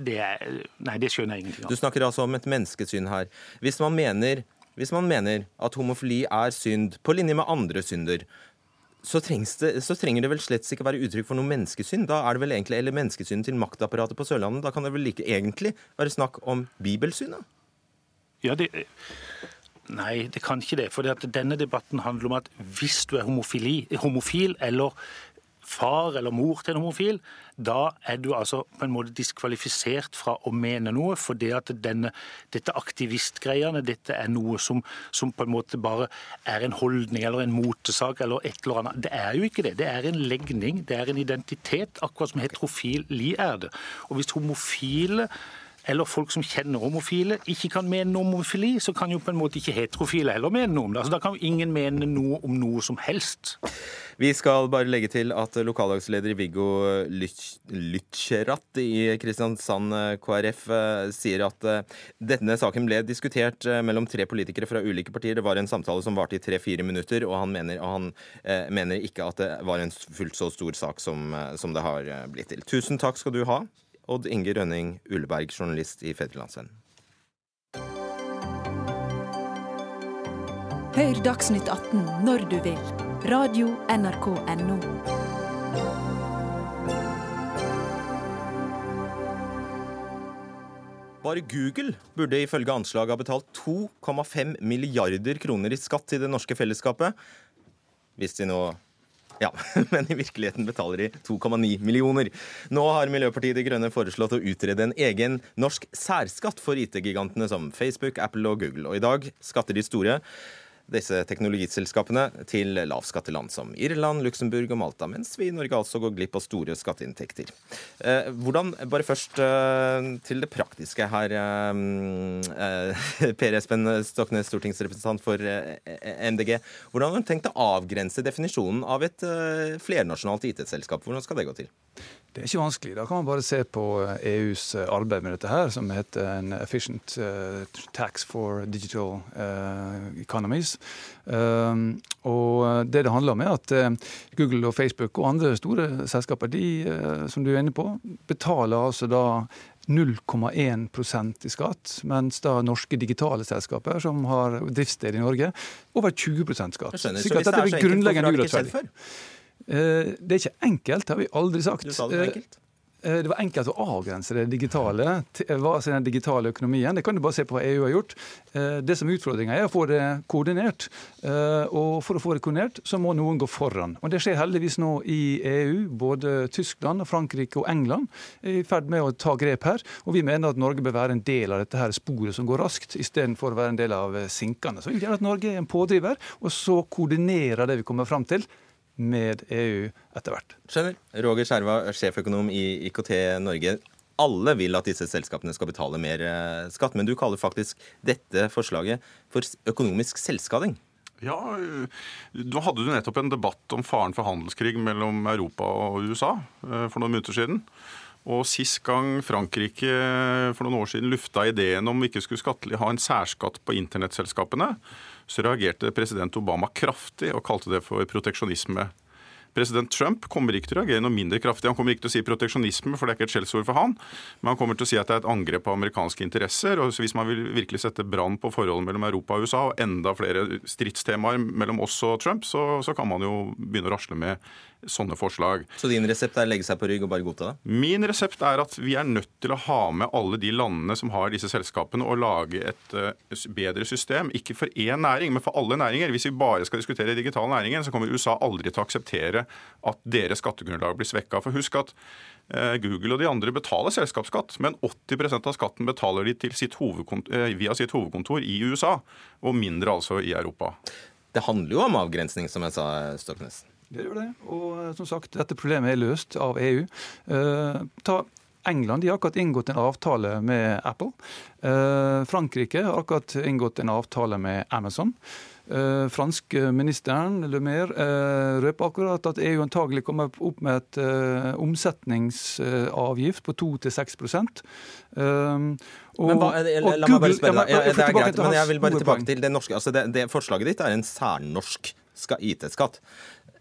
det er, nei, det skjønner jeg ingenting av. Du snakker altså om et menneskesyn her. Hvis man mener hvis man mener at homofili er synd, på linje med andre synder, så, det, så, trenger det vel slett ikke være uttrykk for noe menneskesyn. Da er det vel egentlig eller menneskesynet til maktapparatet på Sørlandet. Da kan det vel like egentlig være snakk om bibelsynet? Ja, det... Nei, det kan ikke det. For denne debatten handler om at hvis du er homofili, homofil eller far eller mor til en homofil, da er du altså på en måte diskvalifisert fra å mene noe. For det at denne, dette aktivistgreiene, dette er noe som, som, på en måte bare er en holdning eller en motesak eller et eller annet. Det er jo ikke det. Det er en legning, det er en identitet, akkurat som heterofili er det. Og hvis homofile eller folk som kjenner homofile, ikke kan mene noe om homofili, så kan jo på en måte ikke heterofile heller mene noe om det. Altså, da kan jo ingen mene noe om noe som helst. Vi skal bare legge til at lokallagsleder Viggo Lytscherat i Kristiansand KrF eh, sier at eh, denne saken ble diskutert eh, mellom tre politikere fra ulike partier. Det var en samtale som varte i tre-fire minutter, og han, mener, og han eh, mener, ikke at det var en fullt så stor sak som, som det har blitt til. Tusen takk skal du ha. Odd Inge Rønning Uleberg, journalist i Fedrelandsvennen. Hør Dagsnytt 18 når du vil. Radio NRK Radio.nrk.no. Bare Google burde ifølge anslaget ha betalt 2,5 milliarder kroner i skatt til det norske fellesskapet. Hvis de nå ja, men i virkeligheten betaler de 2,9 millioner. Nå har Miljøpartiet De Grønne foreslått å utrede en egen norsk særskatt for IT-gigantene som Facebook, Apple og Google. Og i dag skatter de store disse teknologiselskapene til lavskatteland som Irland, Luxembourg og Malta, mens vi i Norge altså går glipp av store skatteinntekter. Eh, hvordan, Bare først eh, til det praktiske her. Eh, per Espen Stoknes, stortingsrepresentant for MDG. Hvordan har du tenkt å avgrense definisjonen av et flernasjonalt IT-selskap? Hvordan skal det gå til? Det er ikke vanskelig. Da kan man bare se på EUs eh, e arbeid med dette, her, som heter en Efficient uh, Tax for Digital Economies. Um, og det det handler om, er at Google og Facebook og andre store selskaper, de, som du er inne på, betaler altså da 0,1% i skatt, mens da norske digitale selskaper som har driftssted i Norge, over 20% skatt. Så, så hvis det er så enkelt, hvorfor har ikke før? Eh, det er ikke enkelt, har vi aldri sagt. Du sa det var enkelt. Eh, det var enkelt å avgrense det digitale. Den digitale økonomien? Det kan du bare se på hva EU har gjort. Eh, det som er utfordringa, er å få det koordinert. Og for å få det koordinert, så må noen gå foran. Og Det skjer heldigvis nå i EU. Både Tyskland, Frankrike og England er i ferd med å ta grep her. Og vi mener at Norge bør være en del av dette her sporet som går raskt, istedenfor å være en del av sinkene. Så vi vil gjerne at Norge er en pådriver, og så koordinerer det vi kommer fram til med EU etter hvert. Skjønner. Roger Skjerva, sjeføkonom i IKT Norge. Alle vil at disse selskapene skal betale mer eh, skatt, men du kaller faktisk dette forslaget for økonomisk selvskading. Ja, Nå hadde du nettopp en debatt om faren for handelskrig mellom Europa og USA eh, for noen minutter siden. Og Sist gang Frankrike for noen år siden lufta ideen om vi ikke skulle skattelig ha en særskatt på internettselskapene, så reagerte president Obama kraftig og kalte det for proteksjonisme. President Trump kommer ikke til å reagere noe mindre kraftig. Han kommer ikke til å si proteksjonisme, for det er ikke et skjellsord for han. Men han kommer til å si at det er et angrep på amerikanske interesser. og Hvis man vil virkelig sette brann på forholdet mellom Europa og USA, og enda flere stridstemaer mellom oss og Trump, så, så kan man jo begynne å rasle med sånne forslag. Så din resept er å legge seg på rygg og bare godta det? Min resept er at vi er nødt til å ha med alle de landene som har disse selskapene, og lage et uh, bedre system. Ikke for én næring, men for alle næringer. Hvis vi bare skal diskutere digital næringen, så kommer USA aldri til å akseptere at deres skattegrunnlag blir svekka. For husk at uh, Google og de andre betaler selskapsskatt, men 80% av skatten betaler de sitt uh, via sitt hovedkontor i USA, og mindre altså i Europa. Det handler jo om avgrensning, som jeg sa, Stoknes. Det gjør det. Og eh, som sagt, dette problemet er løst av EU. Eh, ta England de har akkurat inngått en avtale med Apple. Eh, Frankrike har akkurat inngått en avtale med Amazon. Eh, franske ministeren Le Maire eh, røper akkurat at EU antagelig kommer opp med et eh, omsetningsavgift på 2-6 um, men hva, la, la meg bare spørre. Ja, det er greit, men jeg vil bare tilbake til det norske. Altså det, det Forslaget ditt er en særnorsk IT-skatt.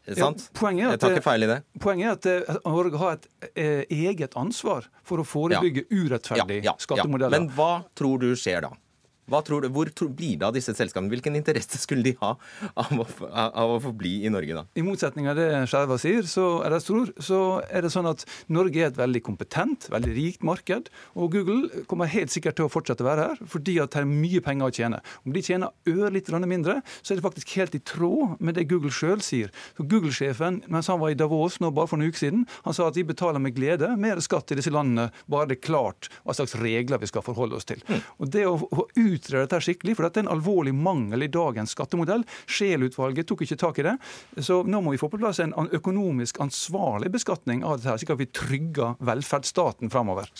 Ja, poenget er at. Poenget er at Norge har et eh, eget ansvar for å forebygge ja. urettferdig ja, skattemodeller. Men hva tror du skjer da? Du, Hvor blir det av disse selskapene? Hvilken interesse skulle de ha av å, av å få bli i Norge, da? I motsetning av det Skjerva sier, så er, det, tror, så er det sånn at Norge er et veldig kompetent, veldig rikt marked. Og Google kommer helt sikkert til å fortsette å være her, fordi at det er mye penger å tjene. Om de tjener ørlite grann mindre, så er det faktisk helt i tråd med det Google sjøl sier. Google-sjefen, mens han var i Davos nå bare for en uke siden, han sa at de betaler med glede mer skatt i disse landene, bare det er klart hva slags regler vi skal forholde oss til. Mm. Og det å, å utrede dette skikkelig, for dette er en alvorlig mangel i dagens skattemodell. Scheel-utvalget tok ikke tak i det. Så nå må vi få på plass en økonomisk ansvarlig beskatning av dette, slik at vi trygger velferdsstaten framover.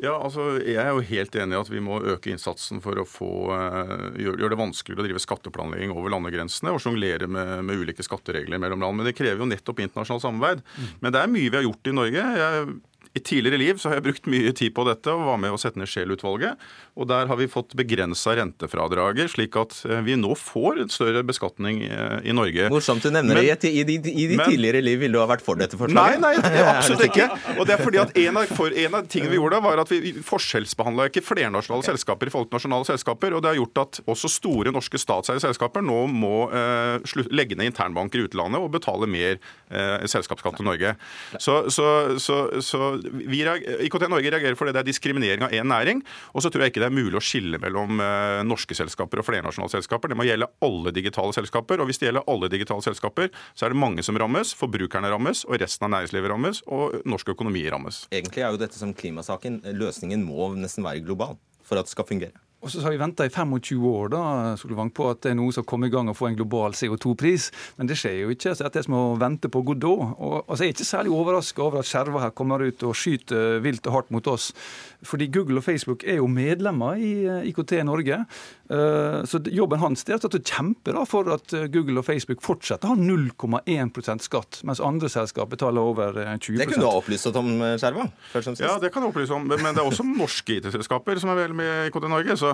Ja, altså, Jeg er jo helt enig i at vi må øke innsatsen for å få, uh, gjøre, gjør det vanskeligere å drive skatteplanlegging over landegrensene og sjonglere med, med, ulike skatteregler mellom land. Men det krever jo nettopp internasjonalt samarbeid. Mm. Men det er mye vi har gjort i Norge. Jeg i tidligere liv så har jeg brukt mye tid på dette og var med å sette ned Scheel-utvalget. Og der har vi fått begrensa rentefradraget, slik at eh, vi nå får en større beskatning eh, i Norge. Morsomt du nevner men, det. I, i, i, de men, tidligere liv ville du ha vært for dette forslaget? Nei, nei, absolutt ikke. Og det er fordi at en av, for, en av tingene vi gjorde var at vi forskjellsbehandla ikke flernasjonale okay. selskaper i forhold til nasjonale selskaper. Og det har gjort at også store norske statseide selskaper nå må eh, slutt, legge ned internbanker i utlandet og betale mer eh, selskapsskatt til Norge. Så, så, så, så vi, IKT Norge reagerer fordi det er diskriminering av én næring. Og så tror jeg ikke det er mulig å skille mellom uh, norske selskaper og flernasjonale selskaper. Det må gjelde alle digitale selskaper. Og hvis det gjelder alle digitale selskaper, så er det mange som rammes. Forbrukerne rammes, og resten av næringslivet rammes, og norsk økonomi rammes. Egentlig er jo dette som klimasaken. Løsningen må nesten være global for at det skal fungere. Og så har vi venta i 25 år da, Solvang, på at det er noe som kommer i gang og får en global CO2-pris. Men det skjer jo ikke. så Det er som å vente på Godot. Og, altså, jeg er ikke særlig overraska over at skjerver her kommer ut og skyter vilt og hardt mot oss. Fordi Google og Facebook er jo medlemmer i eh, IKT Norge. Eh, så jobben hans er å kjempe da, for at eh, Google og Facebook fortsetter å ha 0,1% skatt, mens andre selskap betaler over 20% Det kunne du ha opplyst om, Skjerva? Ja, det kan du opplyse om. Men det er også norske IT-selskaper som er vel med i IKT Norge. så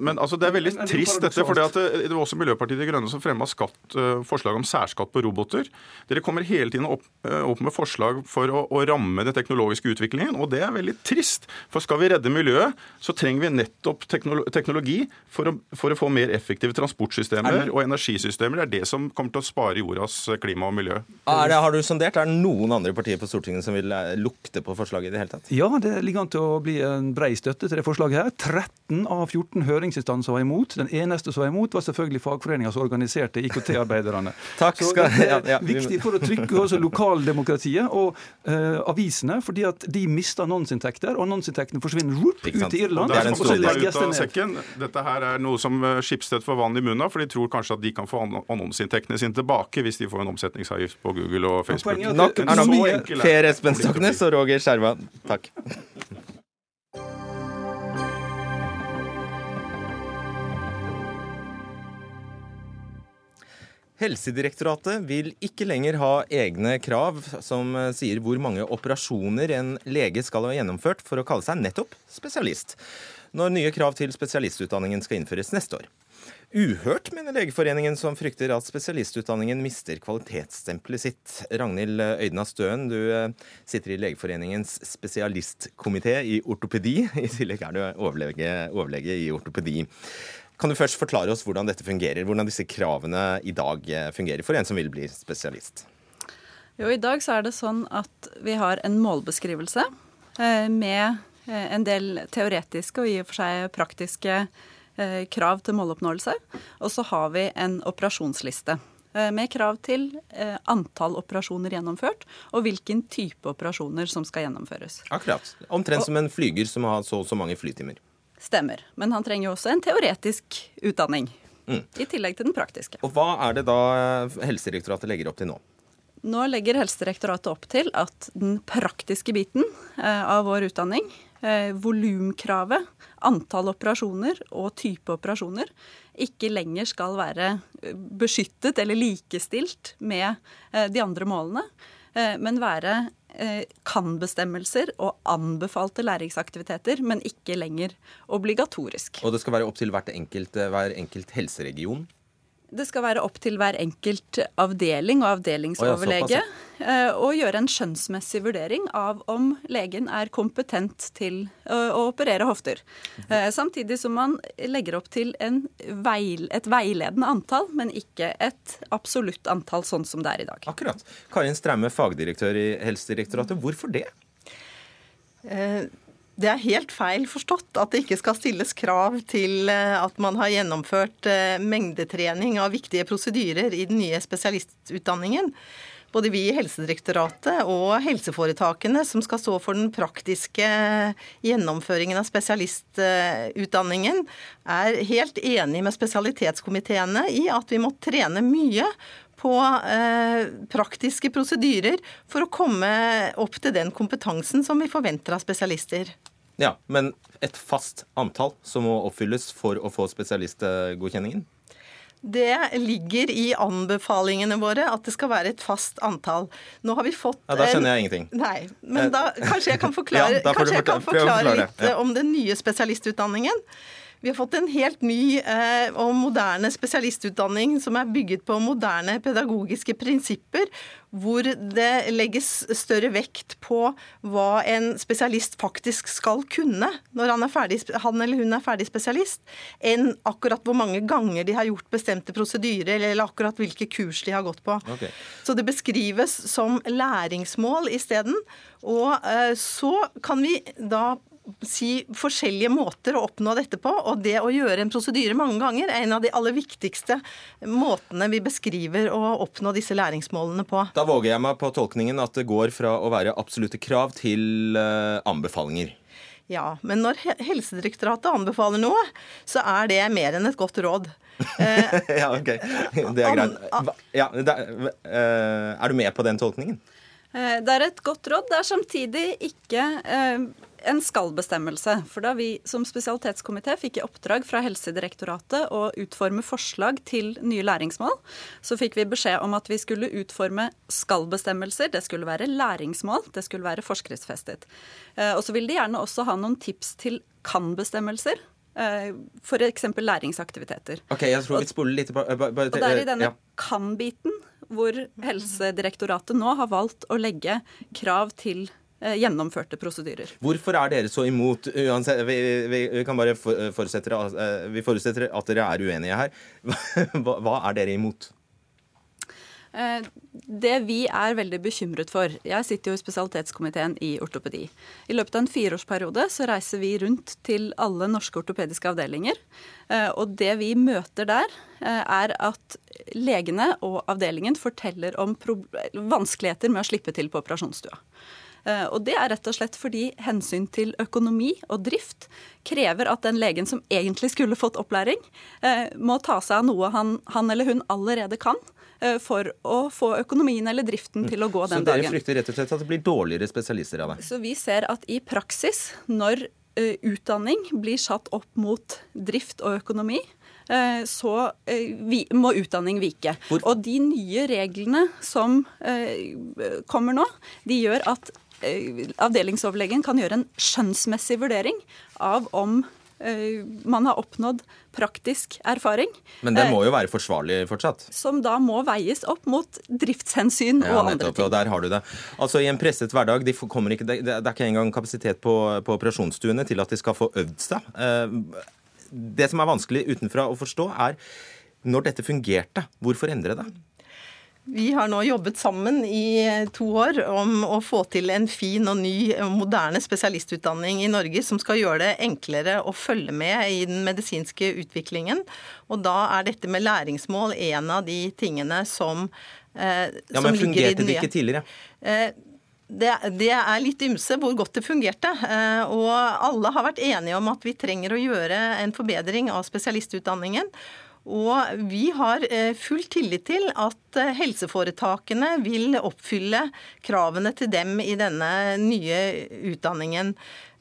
men altså, det er veldig men, trist dette. for det, det var også Miljøpartiet De Grønne som fremma uh, forslag om særskatt på roboter. Dere kommer hele tiden opp, uh, opp med forslag for å, å, ramme den teknologiske utviklingen, og det er veldig trist. For skal vi redde miljøet, så trenger vi nettopp teknologi for å, for å få mer effektive transportsystemer og energisystemer. Det er det som kommer til å spare jordas klima og miljø. Det, har du sondert? Er det noen andre partier på Stortinget som vil eh, lukte på forslaget i det hele tatt? Ja, det ligger an til å bli en brei støtte til det forslaget her. 13 av 14 høringsinstanser var imot. Den eneste som var imot, var selvfølgelig fagforeninga som organiserte IKT-arbeiderne. Takk skal, Så det er ja, ja. viktig for å trykke også lokaldemokratiet og uh, avisene, fordi at de mister annonseinntekter. Og annonseinntektene forsvinner rup, ut til Irland. Er og så legges det ned. Dette her er noe som Skipsted Schibsted får vann i munnen av, for de tror kanskje at de kan få annonseinntektene sine tilbake hvis de får en omsetningsavgift på Google og Facebook. Nok er nok Per Espen Stoknes og Roger Skjerva. Takk. Helsedirektoratet vil ikke lenger ha egne krav som eh, sier hvor mange operasjoner en lege skal ha gjennomført for å kalle seg nettopp spesialist, når nye krav til spesialistutdanningen skal innføres neste år. Uhørt, mener Legeforeningen, som frykter at spesialistutdanningen mister kvalitetsstempelet sitt. Ragnhild Øydna Støen, du eh, sitter i Legeforeningens spesialistkomité i ortopedi. I tillegg er du overlege, overlege i ortopedi. Kan du først forklare oss hvordan dette fungerer, hvordan disse kravene i dag eh, fungerer for en som vil bli spesialist? Jo, I dag så er det sånn at vi har en målbeskrivelse eh, med eh, en del teoretiske og i og for seg praktiske krav til måloppnåelse. Og så har vi en operasjonsliste med krav til antall operasjoner gjennomført, og hvilken type operasjoner som skal gjennomføres. Akkurat. Omtrent og, som en flyger som har så og så mange flytimer. Stemmer. Men han trenger jo også en teoretisk utdanning. Mm. I tillegg til den praktiske. Og Hva er det da Helsedirektoratet legger opp til nå? Nå legger Helsedirektoratet opp til at den praktiske biten eh, av vår utdanning, eh, volumkravet, antall operasjoner og type operasjoner, ikke lenger skal være eh, beskyttet eller likestilt med de andre målene, men være Eh, kan-bestemmelser og anbefalte læringsaktiviteter, men ikke lenger obligatorisk. Og det skal være opp til hvert enkelt, eh, hver enkelt helseregion? Det skal være opp til hver enkelt avdeling og avdelingsoverlege eh, å gjøre en skjønnsmessig vurdering av om legen er kompetent til å operere hofter. Eh, samtidig som man legger opp til veil, et veiledende antall, men ikke et absolutt antall, sånn som det er i dag. Akkurat. Karin Straume, fagdirektør i Helsedirektoratet. Hvorfor det? Eh, det er helt feil forstått at det ikke skal stilles krav til eh, at man har gjennomført eh, mengdetrening av viktige prosedyrer i den nye spesialistutdanningen. Både vi i Helsedirektoratet og helseforetakene som skal stå for den praktiske gjennomføringen av spesialistutdanningen, er helt enig med spesialitetskomiteene i at vi må trene mye på eh, praktiske prosedyrer for å komme opp til den kompetansen som vi forventer av spesialister. Ja, Men et fast antall som må oppfylles for å få spesialistgodkjenningen? Det ligger i anbefalingene våre at det skal være et fast antall. Nå har vi fått Ja, Da skjønner jeg ingenting. Nei, men da kanskje jeg kan forklare, Ja, jeg kan forklare- litt eh, om den nye spesialistutdanningen. Vi har fått en helt ny eh, og moderne spesialistutdanning som er bygget på moderne pedagogiske prinsipper, hvor det legges større vekt på hva en spesialist faktisk skal kunne når han, er ferdig, han eller hun er ferdig spesialist, enn akkurat hvor mange ganger de har gjort bestemte prosedyrer, eller akkurat hvilke kurs de har gått på. Okay. Så det beskrives som læringsmål isteden. Og eh, så kan vi da si forskjellige måter å oppnå dette på, og det å gjøre en prosedyre mange ganger er en av de aller viktigste måtene vi beskriver å oppnå disse læringsmålene på. Da våger jeg meg på tolkningen at det går fra å være absolutte krav til eh, anbefalinger. Ja, men når Helsedirektoratet anbefaler noe, så er det mer enn et godt råd. Eh, ja, ok. Det er greit. Ja, er, eh, er du med på den tolkningen? Eh, Det er et godt råd. Det er samtidig ikke eh, en skal-bestemmelse. For da vi som spesialitetskomité fikk i oppdrag fra Helsedirektoratet å utforme forslag til nye læringsmål, så fikk vi beskjed om at vi skulle utforme skal-bestemmelser. Det skulle være læringsmål, det skulle være forskriftsfestet. Eh, Og så ville de gjerne også ha noen tips til kan-bestemmelser. F.eks. læringsaktiviteter. Ok, jeg tror vi spoler litt eh, bare Og det er i eh, denne ja. kan-biten hvor Helsedirektoratet nå har valgt å legge krav til eh, gjennomførte prosedyrer. Hvorfor er dere så imot uansett, vi, vi, vi kan bare forutsette, eh, vi forutsetter at dere er uenige her. Hva, hva er dere imot? Eh, Det vi er veldig bekymret for Jeg sitter jo i spesialitetskomiteen i ortopedi. I løpet av en fireårsperiode så reiser vi rundt til alle norske ortopediske avdelinger. Eh, Og det vi møter der, eh, er at legene og avdelingen forteller om vanskeligheter med å slippe til på operasjonsstua. Eh, Og det er rett og slett fordi hensyn til økonomi og drift krever at den legen som egentlig skulle fått opplæring, eh, må ta seg av noe han, han eller hun allerede kan, eh, for å få økonomien eller driften til å gå den dagen. Så dere dagen. frykter rett og slett at det blir dårligere spesialister av det? Så vi ser at i praksis, når utdanning blir satt opp mot drift og økonomi, så må utdanning vike. Og de nye reglene som kommer nå, de gjør at avdelingsoverlegen kan gjøre en skjønnsmessig vurdering av om eh, man har oppnådd praktisk erfaring. Men det eh, må jo være forsvarlig fortsatt? som da må veies opp mot driftshensyn Ja, og andre ting. og der har du det. Altså I en presset hverdag de ikke, det, er ikke engang kapasitet på, på operasjonsstuene til at de skal få øvd seg. Eh, Det som er vanskelig utenfra å forstå, er når dette fungerte, hvorfor endre det? Vi har nå jobbet sammen i to år om å få til en fin og ny moderne spesialistutdanning i Norge som skal gjøre det enklere å følge med i den medisinske utviklingen. Og da er dette med læringsmål en av de tingene som, eh, Ja, som Men ligger i fungerte det ikke tidligere? Eh, det, det er litt ymse hvor godt det fungerte. eh, Og alle har vært enige om at vi trenger å gjøre en forbedring av spesialistutdanningen. Og vi har eh, full tillit til at eh, helseforetakene vil oppfylle kravene til dem i denne nye utdanningen.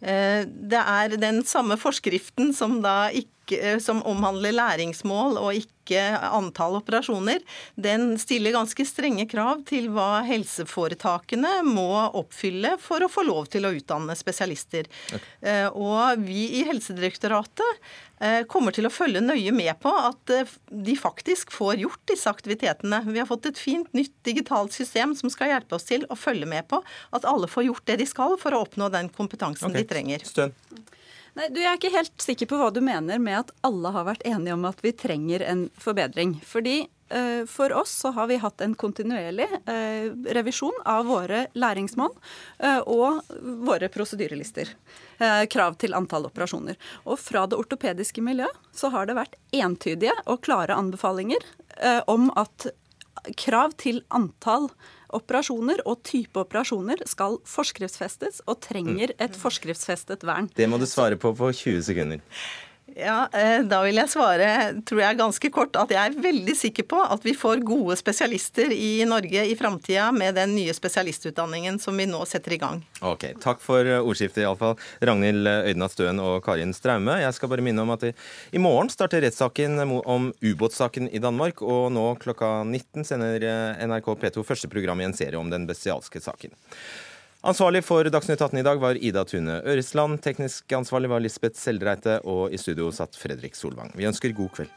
Eh, Det er den samme forskriften som da ikke eh, som omhandler læringsmål og ikke antall operasjoner, den stiller ganske strenge krav til hva helseforetakene må oppfylle for å få lov til å utdanne spesialister. Okay. Og vi i Helsedirektoratet eh, kommer til å følge nøye med på at eh, de faktisk får gjort disse aktivitetene. Vi har fått et fint nytt digitalt system som skal hjelpe oss til å følge med på at alle får gjort det de skal for å oppnå den kompetansen okay. de trenger. Støn. Nei, du, Jeg er ikke helt sikker på hva du mener med at alle har vært enige om at vi trenger en forbedring. Fordi eh, for oss så har vi hatt en kontinuerlig eh, revisjon av våre læringsmål eh, og våre prosedyrelister. Eh, krav til antall operasjoner. Og fra det ortopediske miljøet så har det vært entydige og klare anbefalinger eh, om at krav til antall operasjoner og type operasjoner skal forskriftsfestes og trenger et forskriftsfestet vern. Det må du svare på på 20 sekunder. Ja, eh, Da vil jeg svare tror jeg ganske kort at jeg er veldig sikker på at vi får gode spesialister i Norge i framtida med den nye spesialistutdanningen som vi nå setter i gang. Ok, Takk for ordskiftet, iallfall. Ragnhild Øydna Støen og Karin Straume. Jeg skal bare minne om at i morgen starter rettssaken om ubåtsaken i Danmark, og nå klokka 19 sender NRK P2 første program i en serie om den bestialske saken. Ansvarlig for Dagsnytt 18 i dag var Ida Tune Øresland. Teknisk ansvarlig var Lisbeth Seldreite, og i studio satt Fredrik Solvang. Vi ønsker god kveld.